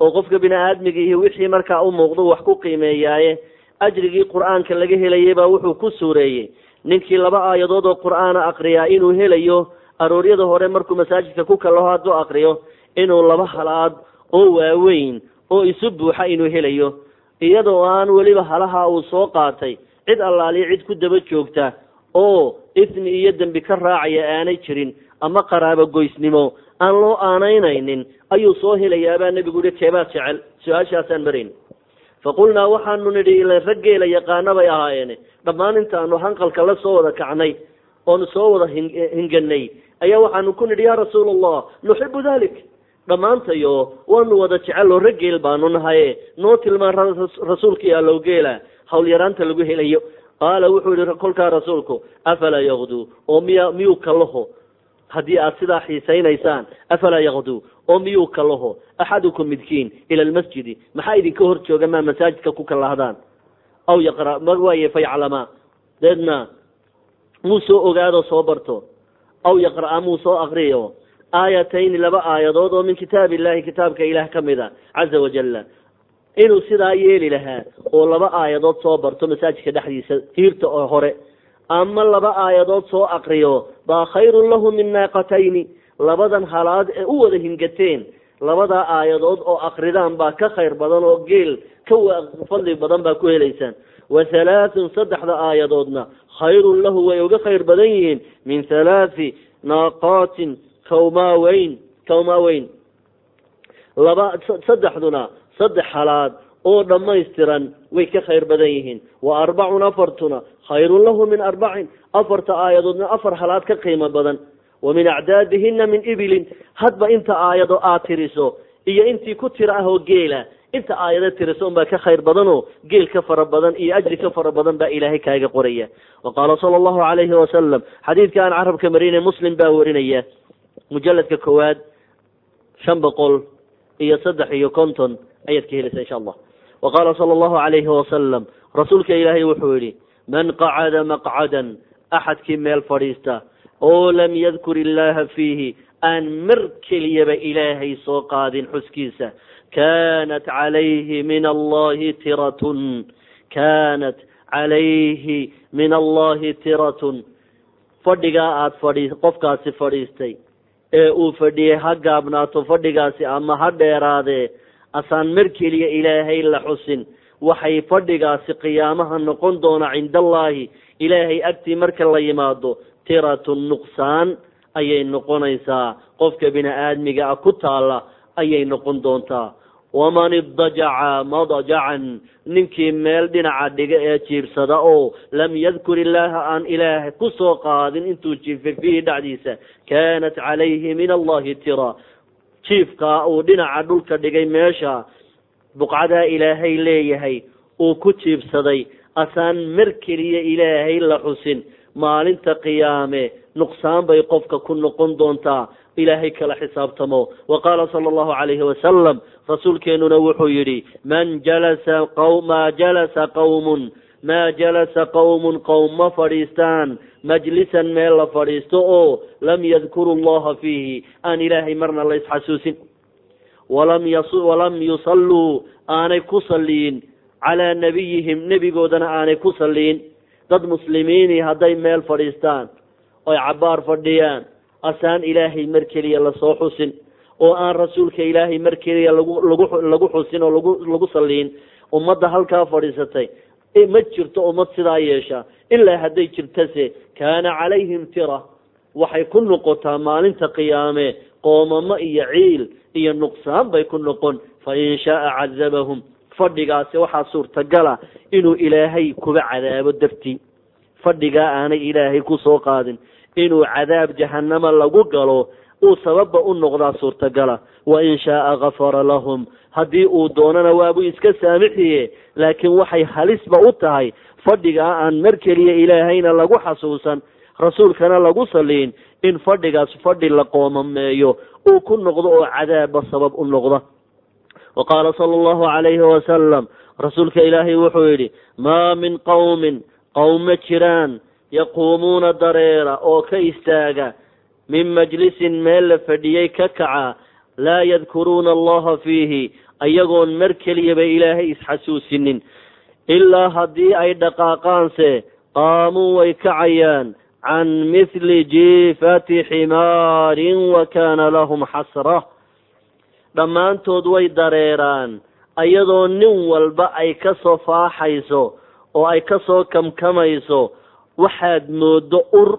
oo qofka bini aadmiga iyo wixii markaa u muuqdo wax ku qiimeeyaaye ajrigii qur'aanka laga helayay baa wuxuu ku suureeyey. Ninkii laba aayadood oo qur'aana akriyaa inuu helayo arooryada hore markuu masaajidka ku kalaho hadduu akriyo inuu laba halaad oo waaweyn oo isu buuxa inuu helayo iyadoo aan weliba halaha uu soo qaatay cid allaaliya cid ku daba joogta oo ismi iyo dembi ka raacaya aanay jirin ama qaraabo goysnimo aan loo aanaynaynin ayuu soo helayaabaa nebigu yihi keebaad jecel? Su'aashaasaan marayn faqulnaa waxaanu nidhi ila raggeela yaqaana bay ahaayeene dhammaan intaanu hanqalka la soo wada kacnay oonu soo wada hinganay ayaa waxaanu ku nidhi yaa rasuula allah nuxibu dalik dhammaantayo waanu wada jecel oo raggeel baanu nahaye noo tilmaan rasuulkii allow geela hawlyaraanta lagu helayo. Qaala wuxuu yihi kolkaa rasuulku afalaa yakduu oo miya miyuu kalaho haddii aad sidaa xiisaynaysaan afalaa yakduu oo miyuu kalaho axadukum midkiin ila almasjidi. Maxaa idinka hor jooga maa masaajidka ku kalahdaan aw yaqra ma waaye fayaclamaa. Deedna muu soo ogaado soo barto? Aw yaqra'a muu soo akriyo aayatayni laba aayadood oo min kitaab illahi kitaabka ilaah ka mid a caza wajalla inuu sidaa yeeli lahaa oo laba aayadood soo barto masaajidka dhexdiisa hiirta oo hore ama laba aayadood soo akriyo baa khayrun lahu min naaqatayni. Labadan halaad ee u wada hingateen labadaa aayadood oo akridaan baa ka khayr badan oo geel ka fadli badan baa ku helaysaan. Wa halaathun saddexda aayadoodna khayrun lahu way uga khayr badan yihiin. Min halaathi naaqaatin kawmaaweyn kawmaaweyn. Laba saddexduna saddex halaad oo dhammaystiran way ka khayr badan yihiin. Wa arbacun afartuna khayrun lahu min arbacin. Afarta aayadoodna afar halaad ka qiimo badan. Wa min acdaadihina min ibilin. Hadba inta aayado aad tiriso iyo intii ku tira ah oo geela inta aayado tiriso unbaa ka khayr badanoo geel ka fara badan iyo ajri ka fara badan baa ilaahay kaaga qoraya. Wa qaala sala allahu calayhi wasalam xadiidka aan carabka marine muslim baa warinaya mujaladka koowaad shan boqol iyo saddex iyo konton ayaad ka helaysaa insha allah. Wa qaala sala allahu calayhi wasalam rasuulka ilaahay wuxuu yihi man qacada maqcadan axadkii meel fadhiista oo lam yadkur illaaha fiihi aan mar keliyaba ilaahay soo qaadin xuskiisa kaanat calayhi min allahi tiratun kaanat calayhi min allahi tiratun. Fadhigaa aada fadhi qofkaasi fadhiistay ee uu fadhiyey ha gaabnaato fadhigaasi ama ha dheeraadee asaan mar keliya ilaahay la xusin. Waxay fadhigaasi qiyaamaha noqon doona cinda allaahi ilaahay agtii marka la yimaado tiratun nuqsaan ayay noqonaysaa. Qofka bini aadmiga ah ku taalla ayay noqon doontaa waman idajaca madajacan ninkii meel dhinaca dhiga ee jiibsada oo lam yadkur illaaha aan ilaah ku soo qaadin intuu jiifay fiihi dhacdiisa kaanat calayhi min allahi tira jiifkaa uu dhinaca dhulka dhigay meesha buqcadaa ilaahay leeyahay uu ku jiibsaday asaan mar keliya ilaahay la xusin maalinta qiyaame nuqsaan bay qofka ku noqon doontaa. Ilaahay kala xisaabtamo. Wa qaala sala allahu calayhi wasalam rasuulkeenuna wuxuu yidhi man jalasa maa jalasa qawmun maa jalasa qawmun qowm ma fadhiistaan. Majlisan meel la fadhiisto oo lam yadkuru llaha fiihi. Aan ilaahay marna la isxasuusin. Walam walam yusalluu aanay ku salliyin calaa nebiyihim nebigoodana aanay ku salliyin dad muslimiini hadday meel fadhiistaan oy cabbaar fadhiyaan asaan ilaahay mar keliya la soo xusin oo aan rasuulka ilaahay mar keliya lagu lagu lagu xusin oo lagu lagu salliyin ummadda halkaa fadhiisatay ma jirto ummad sidaa yeesha ilaa hadday jirtase kaana calayhim tira waxay ku noqotaa maalinta qiyaame qoomamo iyo ciil iyo nuqsaan bay ku noqon fa in shaaa cadabahum fadhigaasi waxaa suurtagala inuu ilaahay kuba cadaabo dartii fadhigaa aanay ilaahay ku soo qaadin inuu cadaab jahanamo lagu galo uu sababba u noqdaa suurtagala. Wa in shaaa gafara lahum haddii uu doonana waabuu iska saamixiye laakiin waxay halisba u tahay fadhigaa aan mar keliya ilaahayna lagu xasuusan rasuulkana lagu saliin in fadhigaas fadhi la qoomameeyo uu ku noqdo oo cadaabba sabab u noqda wa qaala sala allahu calayhi wasalam rasuulka ilaahay wuxuu yidhi maa min qowmin qowm ma jiraan yaquumuuna dareera oo ka istaaga min majlisin meel la fadhiyey ka kaca laa yadkuruuna allaha fiihi ayagoon mar keliyaba ilaahay isxasuusinin ilaa haddii ay dhaqaaqaanse qaamuu way kacayaan can mithli jiifati ximaarin wa kaana lahum xasra dhammaantood way dareeraan ayadoo nin walba ay ka soo faaxayso oo ay ka soo kamkamayso waxaad moodo ur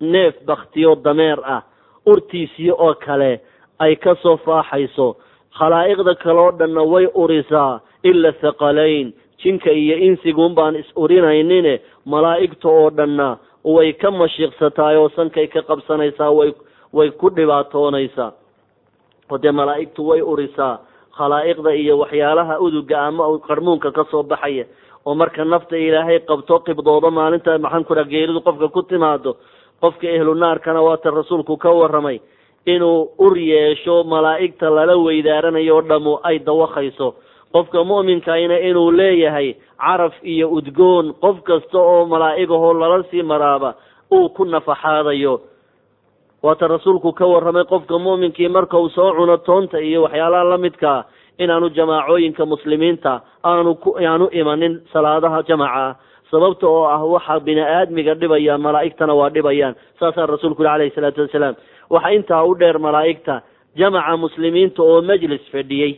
neef baktiyo dameer ah urtiisii oo kale ay ka soo faaxayso. Khalaa'iqda kale oo dhanna way urisaa ila thaqalayn jinka iyo insiguun baan is urinaynine malaa'igta oo dhanna way ka mashiiqsataay oo sankay ka qabsanaysaa way way ku dhibaatoonaysaa oo dee malaa'igtu way urisaa khalaa'iqda iyo waxyaalaha uduga ama qarmuunka ka soo baxaya oo marka nafta ilaahay qabto qibdoodo maalinta maxaan ku dhaha geeridu qofka ku timaado qofka ehlu naarkana waata rasuulku ka warramay inuu ur yeesho malaa'igta lala weydaaranayo dhamu ay dawakayso. Qofka mu'minkayna inuu leeyahay caraf iyo udgoon qof kasta oo malaa'igahoo lala sii maraaba uu ku nafaxaadayo waata rasuulku ka warramay qofka mu'minkii marka uu soo cuno toonta iyo waxyaalaha la midkaa inaanu jamaacooyinka muslimiinta aanu ku aanu imanin salaadaha jamaca ah sababta oo ah waxa bini aadmiga dhibaya malaa'igtana waa dhibayaan. Saasaa rasuulku yhi alayhi salaatu wasalaam. Waxaa intaa u dheer malaa'igta jamaca muslimiinta oo majlis fadhiyey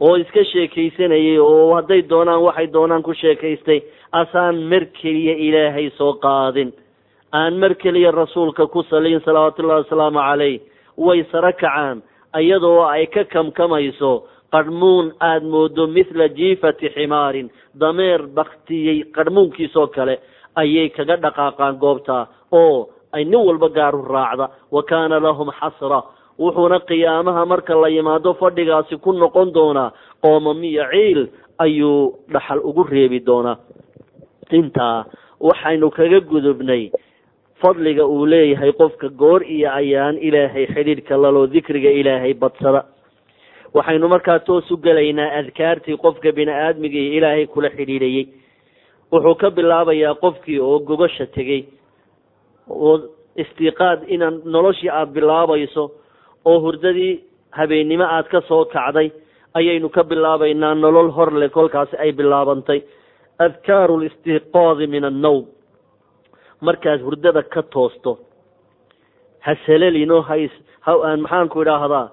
oo iska sheekaysanayay oo hadday doonaan waxay doonaan ku sheekaystay asaan mar keliya ilaahay soo qaadin aan mar keliya rasuulka ku saliin salawaatullahi wasalaamu calayh way saro kacaan iyadoo ay ka kamkamayso qarhmuun aada moodo mithla jiifati ximaarin dameer baktiyey qarhmuunkiisoo kale ayay kaga dhaqaaqaan goobta oo ay nin walba gaaru raacda wa kaana lahum xasra wuxuuna qiyaamaha marka la yimaado fadhigaasi ku noqon doonaa qoomamiyo ciil ayuu dhaxal ugu reebi doonaa intaa waxaynu kaga gudubnay fadliga uu leeyahay qofka goor iyo ayaan ilaahay xidhiidhka laloo dikriga ilaahay badsada. Waxaynu markaa toos u gelaynaa adkaartii qofka bini aadmiga iyo ilaahay kula xidhiidhayey wuxuu ka bilaabayaa qofkii oo gogosha tegey oo istiiqaad inaan noloshii aada bilaabayso oo hurdadii habeennimo aada ka soo kacday ayaynu ka bilaabaynaa nolol hor leh kolkaasi ay bilaabantay. Adkaaru listiiqaadi min annawm markaad hurdada ka toosto. Ha selelinoo has ha maxaanku idhaahdaa?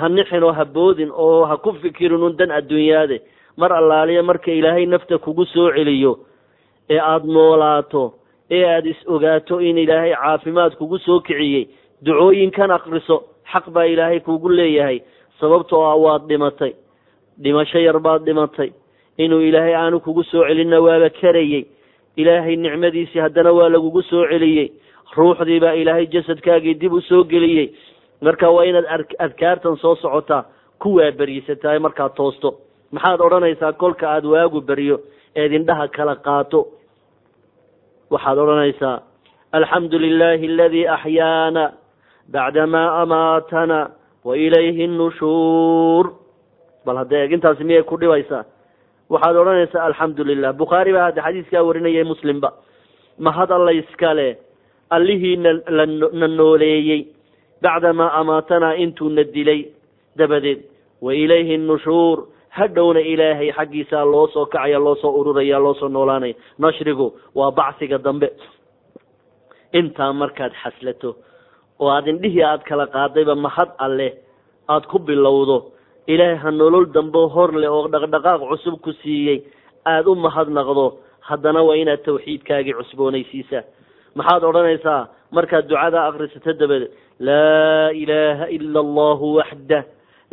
Ha nixin oo ha boodin oo ha ku fikirin un dan adduunyaade. Mar allaaliya marka ilaahay nafta kugu soo celiyo ee aada noolaato ee aada is ogaato in ilaahay caafimaad kugu soo kiciyey ducooyinkan akriso xaq baa ilaahay kugu leeyahay. Sababtoo ah waad dhimatay. Dhimasho yar baad dhimatay. Inuu ilaahay aanu kugu soo celinna waaba karayey ilaahay nicmadiisii haddana waa lagugu soo celiyey. Ruuxdii baa ilaahay jasadkaagii dib u soo geliyey. Marka waa inaad adkaartan soo socotaa ku waaberiysatahay markaad toosto. Maxaad odhanaysaa kolka aada waagu beriyo eed indhaha kala qaato. Waxaad odhanaysaa alxamdu lilahi aladii axyaana bacdamaa amaatana wa ilayhi nnushuur bal hadda eegintaasi miyay ku dhibaysaa waxaad odhanaysaa alxamdu lilah bukhaari baa hadda xadiiskaa warinayay muslimba mahad alla iskale? Allihii na nooleeyey. Bacdamaa amaatanaa intuu na dilay dabadeed. Wa ilayhi nushuur. Hadhowna ilaahay xaggiisaa loo soo kacaya loo soo ururaya loo soo noolaanaya. Nashrigu waa bacsiga dambe. Intaa markaad xaslato oo aad indhihii aad kala qaadayba mahad alleh aada ku bilowdo ilaahay ha nolol dambe hor leh oo dhaqdhaqaaq cusub ku siiyey. Aada u mahadnaqdo haddana waa inaad tawxiidkaagii cusboonaysiisaa maxaad odhanaysaa markaad ducada akrisato dabadeed laa ilaaha ila allahu waxdah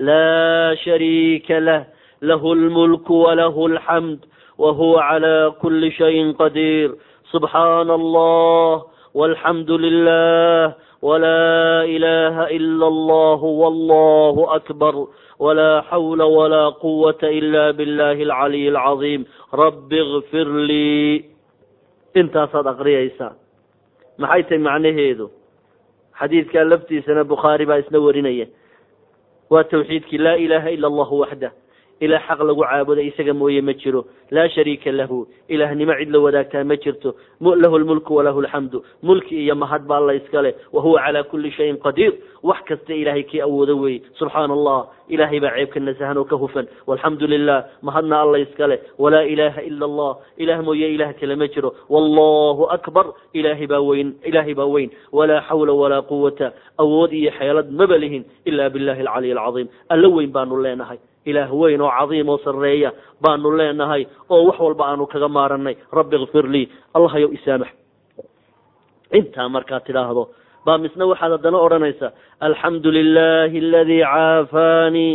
laa shariika lah lahu lmulku walahu alxamd wahuwa calaa kuli shayin qadiir. Subxaana allah walxamdu lilah wlaa ilaha ila allah wallahu akbar wlaa xawla walaa quwata ila billahi alcaliy alcaظiim rabbi ikfir lii intaasaad aqriyaysaa maxay tahay macnaheedu xadiidkaa laftiisana bukhaari baa isna warinaya waa tawxiidkii laa ilaha ila allahu waxdah ilaah xaq lagu caabuda isaga mooye ma jiro. Laa shariika lahu. Ilaahnimo cid la wadaagtaa ma jirto. Lahu lmulku walahu alxamdu mulki iyo mahad ba alla iskale wahuwa calaa kuli shayin qadiir. Wax kasta ilaahay kii awoodo weeye. Subxaana allah ilaahay baa ceebka nasahan oo ka hufan. Walxamdu lilah mahadna alla iskale walaa ilaha ila allah ilaah mooye ilaah kale ma jiro. Wallahu akbar. Ilaahay baa weyn ilaahay baa weyn. Walaa xawla walaa quwata awood iyo xeelad maba lihin ila billahi alcaliy alcaظiim alla weyn baanu leenahay ilaah weyn oo cadiim oo sarreeya baanu leenahay oo wax walba aanu kaga maaranay rabbi ikfir lii. Allahayow isaamax intaa markaad tidhaahdo baa misna waxaad haddana odhanaysaa alxamdu lilahi aladii caafaanii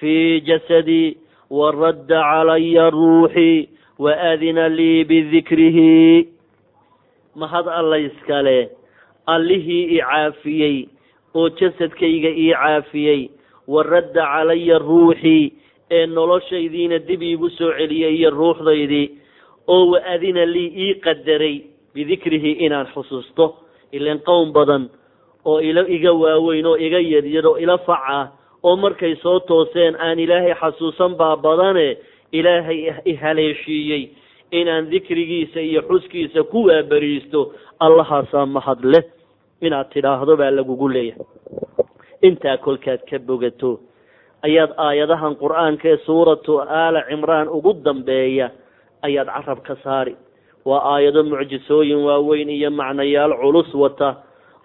fii jasadii waradda calaya ruuxii waadina lii bidikrihi mahad alla iskale allihii i caafiyey oo jasadkayga ii caafiyey waradda calaya ruuxii ee noloshaydiina dib iigu soo celiyey iyo ruuxdaydii oo wa-adina lii ii qadaray bidikrihi inaan xusuusto. Ilan qowm badan oo ila iga waaweyn oo iga yaryar oo ila fac ah oo markay soo tooseen aan ilaahay xasuusan baa badane ilaahay ihaleeshiiyey inaan dikrigiisa iyo xuskiisa ku waaberiisto allahaasaa mahad leh inaad tidhaahdo baa lagugu leeyahay intaa kolkaad ka bogato ayaad aayadahan qur'aanka ee suuratu aala cimraan ugu dambeeya ayaad carab ka saari. Waa aayado mucjisooyin waaweyn iyo macnayaal culus wata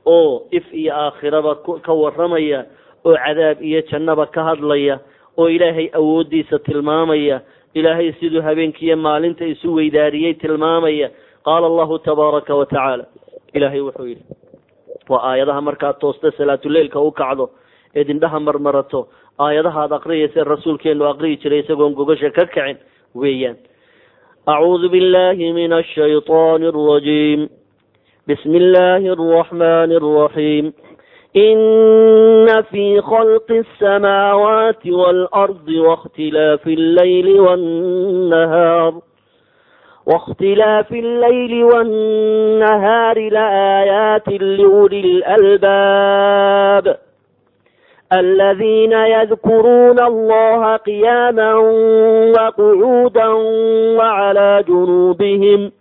oo if iyo aakhiraba ka warramaya oo cadaab iyo jannaba ka hadlaya oo ilaahay awooddiisa tilmaamaya ilaahay siduu habeenkiiyo maalinta isu weydaariyey tilmaamaya qaala allahu tabaaraka wa tacaala. Ilaahay wuxuu yidhi waa aayadaha markaad toosta salaatuleilka u kacdo eed indhaha marmarato aayadahaad aqriyaysa rasuulkeenu aqriyi jiray isagoon gogasha ka kacin weeyaan. Acuudu billahi min ashayطaani alrajiim bismi illaahi alraxmani alraxiim ina fi khalqi alsamaawaati waalardi waاkhtilaafi allayli wannahaar واختلاف الليل والنهار لآيات لأولي الألباب الذين يذكرون الله قياما وقعودا وعلى جنوبهم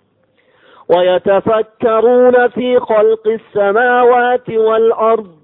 ويتفكرون في خلق السماوات والأرض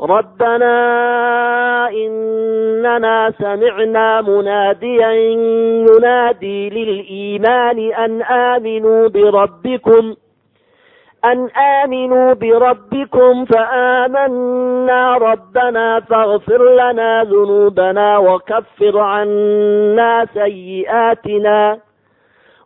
ربنا إننا سمعنا مناديا ينادي للإيمان أن آمنوا بربكم أن آمنوا بربكم فآمنا ربنا فاغفر لنا ذنوبنا وكفر عنا سيئاتنا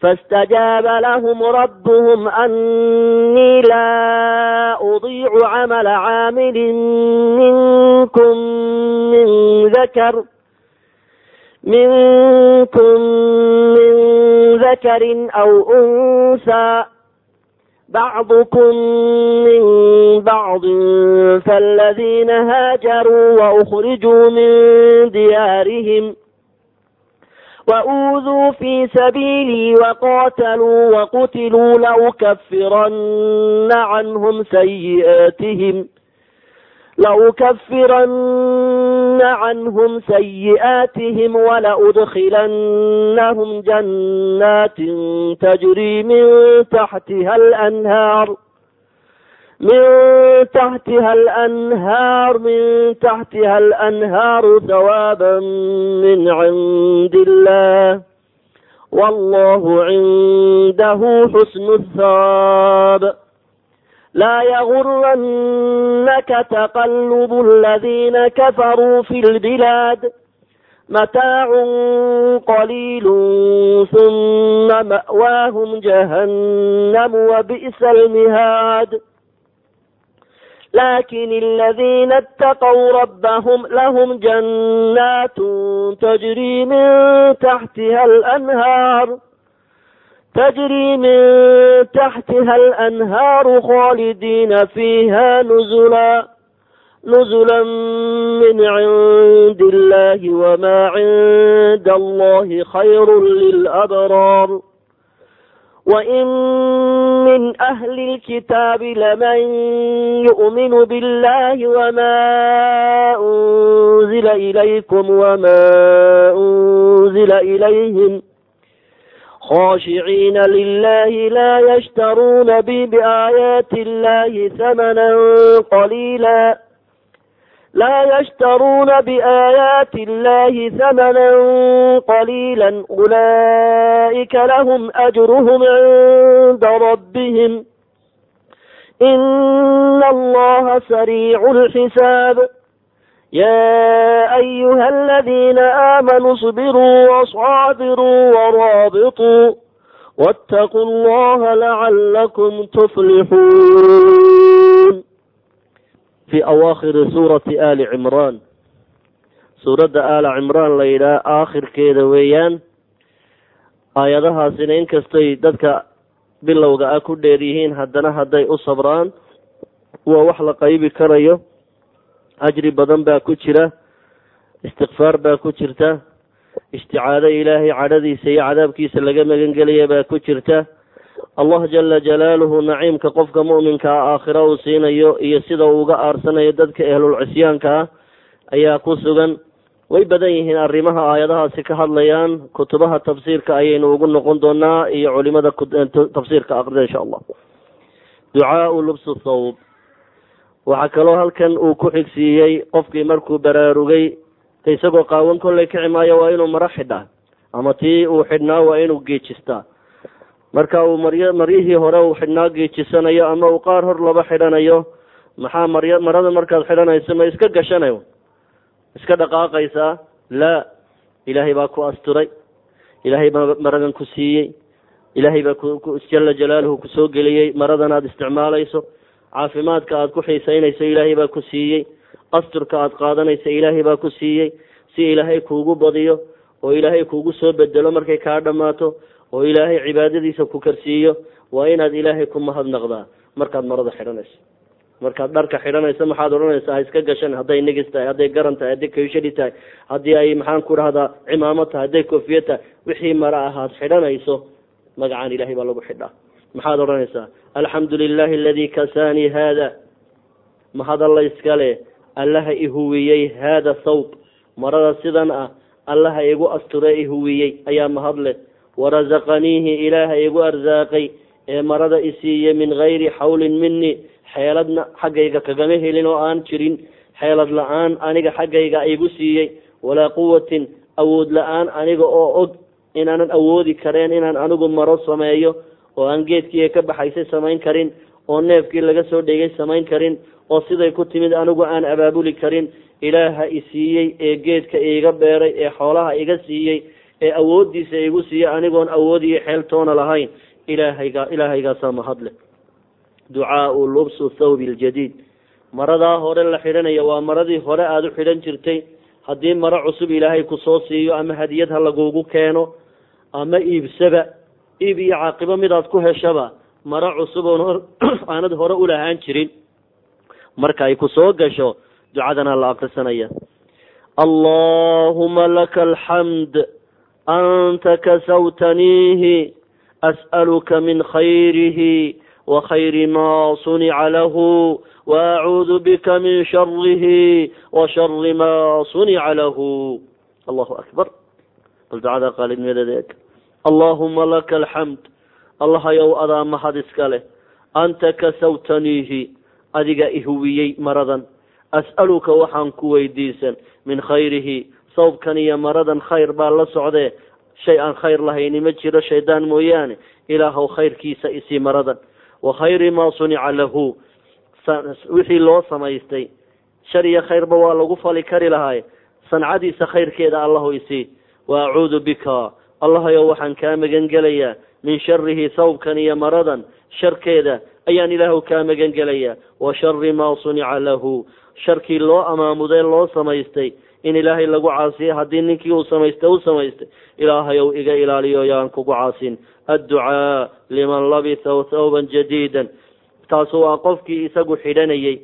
فاستجاب لهم ربهم أني لا أضيع عمل عامل منكم من ذكر منكم من ذكر أو أنثى بعضكم من بعض فالذين هاجروا وأخرجوا من ديارهم وأوذوا في سبيلي وقاتلوا وقتلوا لأكفرن عنهم سيئاتهم لأكفرن عنهم سيئاتهم ولأدخلنهم جنات تجري من تحتها الأنهار من تحتها الأنهار من تحتها الأنهار ثوابا من عند الله والله عنده حسن الثواب لا يغرنك تقلب الذين كفروا في البلاد متاع قليل ثم مأواهم جهنم وبئس المهاد لكن الذين اتقوا ربهم لهم جنات تجري من تحتها الأنهار تجري من تحتها الأنهار خالدين فيها نزلا نزلا من عند الله وما عند الله خير للأبرار وإن من أهل الكتاب لمن يؤمن بالله وما أنزل إليكم وما أنزل إليهم خاشعين لله لا يشترون بي بآيات الله ثمنا قليلا لا يشترون بآيات الله ثمنا قليلا أولئك لهم أجرهم عند ربهم إن الله سريع الحساب يا أيها الذين آمنوا اصبروا وصابروا ورابطوا واتقوا الله لعلكم تفلحون fii awaakhiri suurati aali cimraan suuradda aala cimraan la yidhaah aakhirkeeda weeyaan aayadahaasina inkastay dadka bilowga ah ku dheer yihiin haddana hadday u sabraan waa wax la qaybi karayo ajri badan baa ku jira istikfaar baa ku jirta isticaado ilaahay cadhadiisa iyo cadaabkiisa laga magan gelaya baa ku jirta allah jala jalaaluhu naciimka qofka mu'minka ah aakhira uu siinayo iyo sida uu uga aarsanayo dadka ehlul cisyaanka ah ayaa ku sugan. Way badan yihiin arrimaha aayadahaasi ka hadlayaan kutubaha tafsiirka ayaynu ugu noqon doonaa iyo culimada tafsiirka aqrida insha allah. Ducaau lubsu thawb. Waxaa kaloo halkan uu ku xigsiiyey qofkii markuu baraarugay isagoo qaawan kolley kici maayo waa inuu maro xidhaa ama tii uu xidhnaa waa inuu geejistaa marka uu maryo maryihii hore uu xidhnaa geejisanayo ama uu qaar hor laba xidhanayo maxaa maryo marada markaad xidhanayso ma iska gashanayo? Iska dhaqaaqaysaa laa ilaahay baa ku asturay. Ilaahay baa maradan ku siiyey. Ilaahay baa jala jalaaluhu ku soo geliyey. Maradan aada isticmaalayso. Caafimaadka aada ku xiisaynayso ilaahay baa ku siiyey. Asturka aada qaadanayso ilaahay baa ku siiyey. Si ilaahay kuugu badiyo oo ilaahay kuugu soo bedelo markay kaa dhammaato oo ilaahay cibaadadiisa ku karsiiyo waa inaad ilaahay ku mahadnaqdaa markaad marada xidhanayso. Markaad dharka xidhanayso maxaad odhanaysaa ha iska gashan hadday nigis tahay hadday garan tahay hadday kayshadi tahay haddii ay maxaan ku dhahdaa cimaamo tahay hadday koofiya tahay. Wixii mara ahaad xidhanayso magacaan ilahay baa lagu xidhaa. Maxaad odhanaysaa alxamdu lilahi aladii kasaanii haada mahad alla iskale allaha ihuwiyey haada sawb. Marada sidan ah allaha igu asture ihuwiyey ayaa mahad leh warasaqaniihi ilaaha igu arsaaqay ee marada isiiye min gayri xawlin mini xeeladna xaggayga kagama helin oo aan jirin xeelad la'aan aniga xaggayga igu siiyey walaa quwatin awood la'aan aniga oo og inaanan awoodi kareen inaan anigu maro sameeyo oo aan geedkii ka baxaysay samayn karin oo neefkii laga soo dhegay samayn karin oo siday ku timid anigu aan abaabuli karin ilaaha isiiyey ee geedka iiga beeray ee xoolaha iga siiyey ee awooddiisa igu siiya anigoon awood iyo xeeltoona lahayn ilaahayga ilaahaygaasaa mahadle ducaau lubsu thawbi ljadiid maradaa hore la xidhanaya waa maradii hore aada u xidhan jirtay. Haddii maro cusub ilaahay ku soo siiyo ama hadiyad ha lagugu keeno ama iibsaba iib iyo caaqibo midaad ku heshaba maro cusub oon aanad hore ulahaan jirin. Marka ay ku soo gasho ducadana la akrisanaya allahuma laka alxamd anta kasawtaniihi as'aluka min khayrihi khayri ma sunica lahu waacuudu bika min sharihi wa shari ma sunica lahu allahu akbar bal ducada qaalidnimadeeda eeg allahuma laka alxamd allahayow adaa mahad iska leh anta kasawtaniihi adiga ihuwiyey maradan as'aluka waxaan ku weydiisan min khayrihi sawbkan iyo maradan khayr baa la socdee. Shay aan khayr lahayni ma jiro shaydaan mooyaane. Ilaahow khayrkiisa isii maradan. Wa khayri maa sunica lahu. Wixii loo samaystay. Shar iyo khayrba waa lagu fali kari lahay. Sancadiisa khayrkeeda allahu isii wa acuudu bika. Allahayow waxaan kaa magan gelayaa min sharihi sawbkan iyo maradan sharkeeda ayaan ilaahu kaa magan gelayaa wa shari maa sunica lahu. Sharkii loo amaamudee loo samaystay in ilaahay lagu caasiyo haddii ninkii uu samaystay u samaystay ilaahayow iga ilaaliyo yaan kugu caasin. Adducaa liman labisa thawban jadiidan. Taasu waa qofkii isagu xidhanayey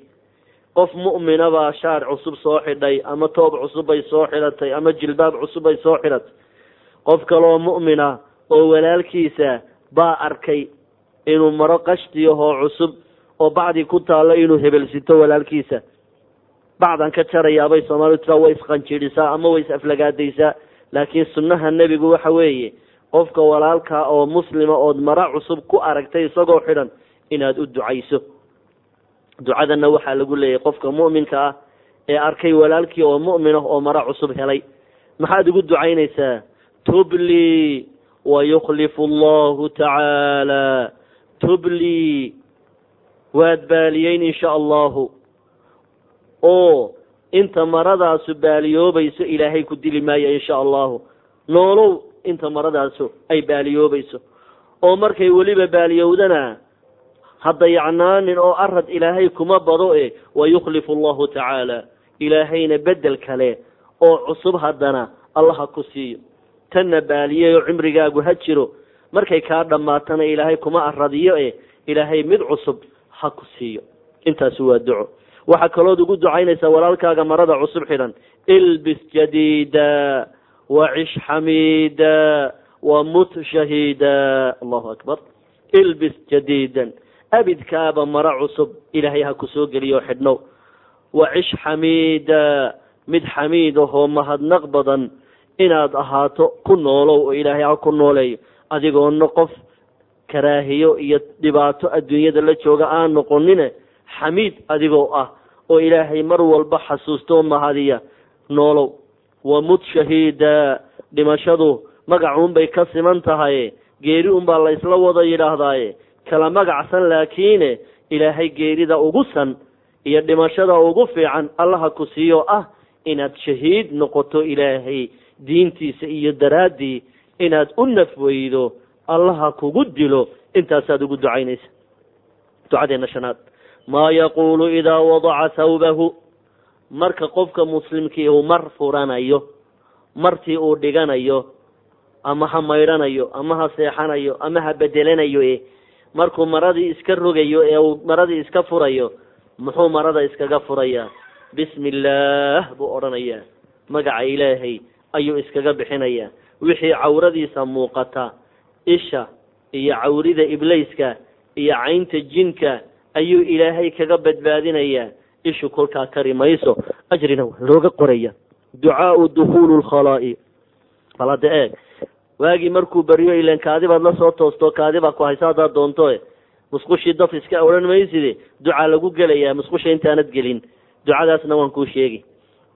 qof mu'mina baa shaar cusub soo xidhay ama toob cusub bay soo xidhatay ama jilbaab cusub bay soo xidhatay qof kaloo mu'mina oo walaalkiisa baa arkay inuu maro qashtiyahoo cusub oo bacdi ku taallo inuu hebelsito walaalkiisa bacdan ka jarayaabay soomaalidu tiraa way isqanjidhisaa ama way is-aflagaadaysaa laakiin sunnaha nebigu waxa weeye qofka walaalkaa oo muslima ood maro cusub ku aragtay isagoo xidhan inaad u ducayso ducadanna waxaa lagu leeyahay qofka mu'minka ah ee arkay walaalkii oo mu'min ah oo maro cusub helay maxaad ugu ducaynaysaa tubli wa yukhlifu allahu tacaala tubli waad baaliyeyn insha allahu oo inta maradaasu baaliyoobayso ilaahay ku dili maayo insha allahu. Noolow inta maradaasu ay baaliyoobayso. Oo markay weliba baaliyowdana hadda yacnaanin oo arad ilaahay kuma bado e wa yukhlifu allahu tacaala. Ilaahayna bedel kale oo cusub haddana allaha ku siiyo. Tanna baaliyeyoo cimrigaagu ha jiro. Markay kaa dhammaatana ilaahay kuma aradiyo e ilaahay mid cusub ha ku siiyo. Intaasi waa duco waxaa kalood ugu ducaynaysaa walaalkaaga marada cusub xidhan ilbis jadiida wacish xamiida wamut shahiida. Allahu akbar. Ilbis jadiidan. Abidkaaba maro cusub ilaahay ha ku soo geliyo xidhnow wacish xamiida. Mid xamiid ahoo mahadnaq badan. Inaad ahaato ku noolow oo ilaahay ha ku nooleeyo. Adigoona qof karaahiyo iyo dhibaato adduunyada la jooga aan noqonine xamiid adigoo ah oo ilaahay mar walba xasuusto mahadiya noolow. Wamut shahiida dhimashadu magacuunbay ka siman tahay geeri unbaa la isla wada yidhaahdaaye. Kala magacsan laakiine ilaahay geerida ugu san iyo dhimashada ugu fiican allaha ku siiyo ah inaad shahiid noqoto ilaahay diintiisa iyo daraaddii inaad u nafweydo allaha kugu dilo. Intaasaad ugu ducaynaysa. Ducadeena shanaad maa yaquulu idaa wadaca thawbahu marka qofka muslimkii uu mar furanayo martii uu dhiganayo ama ha maydhanayo ama ha seexanayo ama ha bedelanayo e markuu maradii iska rogayo ee uu maradii iska furayo muxuu marada iskaga furayaa bismi illaah buu odhanayaa. Magaca ilaahay ayuu iskaga bixinayaa wixii cawradiisa muuqata isha iyo cawrida iblayska iyo caynta jinka ayuu ilaahay kaga badbaadinayaa ishu kolkaa kari mayso ajrina waa looga qoraya. Ducaau dukuulu lkhalaa'i bal hadda eeg. Waagii markuu baryo ilan kaadi baad la soo toosto kaadi baa ku haysa haddaad doonto e musqushii daf iska odhan mayside ducaa lagu gelayaa musqusha intaanad gelin. Ducadaasna waan kuu sheegi.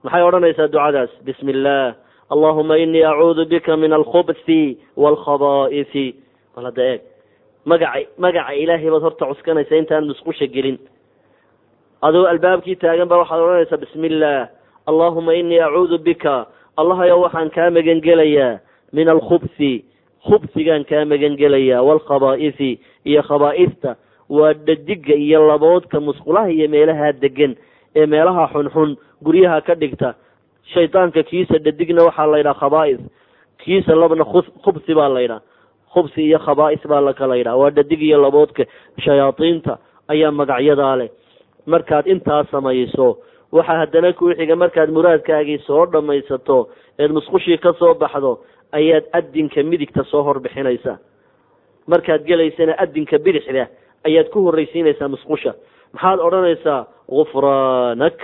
Maxay odhanaysaa ducadaas? Bismi illaah allahuma inii acuudu bika min alkhubthi waalkhabaa'ithi bal hadda eeg magaca magaca ilaahay baad horta cuskanaysa intaan musqusha gelin adoo albaabkii taagan baa waxaad odhanaysaa bismi illaah allahuma inii acuudu bika allahayow waxaan kaa magan gelayaa min alkhubsi khubsigaan kaa magan gelayaa waalkhabaa'ifi iyo khabaa'ifta waa dhadiga iyo laboodka musqulaha iyo meelaha degan ee meelaha xunxun guryaha ka dhigta. Shaydaanka kiisa dhadigna waxaa la yidhaha khabaa'is kiisa labna khubsi baa la yidhaha khubsi iyo khabaa'is baa la kala yidhaha waa dhadig iyo laboodka shayaadiinta ayaa magacyadaa leh. Markaad intaa samayso waxaa haddana kuu markaad muraadkaagii soo dhammaysato eed musqushii ka soo baxdo ayaad adinka midigta soo horbixinaysaa. Markaad gelaysana adinka bidixda ayaad ku horraysiinaysaa musqusha. Maxaad odhanaysaa gufraanak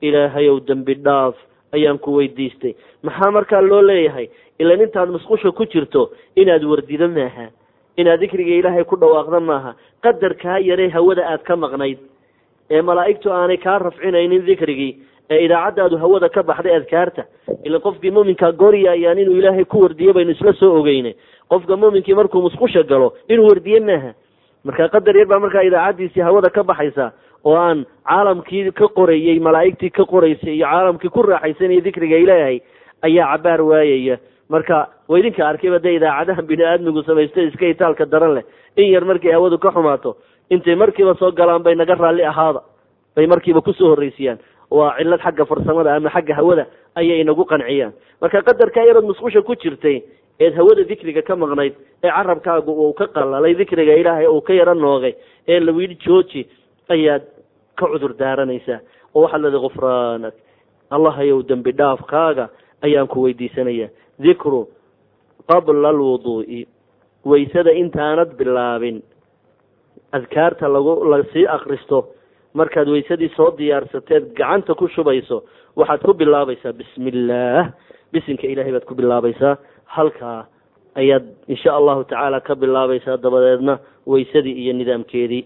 ilaahayow dembi dhaaf ayaan ku weydiistay. Maxaa markaa loo leeyahay? Ilan intaad musqusha ku jirto inaad wardido maaha. Inaad dikriga ilaahay ku dhawaaqda maaha. Qadarkaa yaree hawada aad ka maqnayd. Ee malaa'igtu aanay kaa rafcinaynin dikrigii ee idaacaddaadu hawada ka baxday adkaarta ilan qofkii muminkaa gooryaayaan inuu ilaahay ku wardiyo baynu isla soo ogeyne qofka muminkii markuu musqusha galo inuu wardiye maaha. Marka qadar yar baa markaa idaacaddiisii hawada ka baxaysa oo aan caalamkii ka qorayey malaa'igtii ka qoraysay iyo caalamkii ku raaxaysanaya dikriga ilaahay ayaa cabaar waayaya. Marka waa idinka arkayba dee idaacadaha bini aadmigu samaysta iska itaalka daran leh. In yar markay hawadu ka xumaato intay markiiba soo galaan bay naga raalli ahaada bay markiiba ku soo horreysiyaan waa cillad xagga farsamada ama xagga hawada ayay inagu qanciyaan. Marka qadarkaa yarood musqusha ku jirtay eed hawada dikriga ka maqnayd ee carabkaagu uu ka qalalay dikriga ilaahay uu ka yaro noogay ee la yidhi jooji ayaad ka cudur daaranaysaa oo waxaad leedahay gufraanak allahayow dembi dhaafkaaga ayaan ku weydiisanaya dikru qabla alwuduu'i waysada intaanad bilaabin. Adkaarta lagu la sii akristo markaad waysadii soo diyaarsateed gacanta ku shubayso waxaad ku bilaabaysaa bismi illaah bisinka ilaahay baad ku bilaabaysaa. Halkaa ayaad insha allahu tacaala ka bilaabaysaa dabadeedna waysadii iyo nidaamkeedii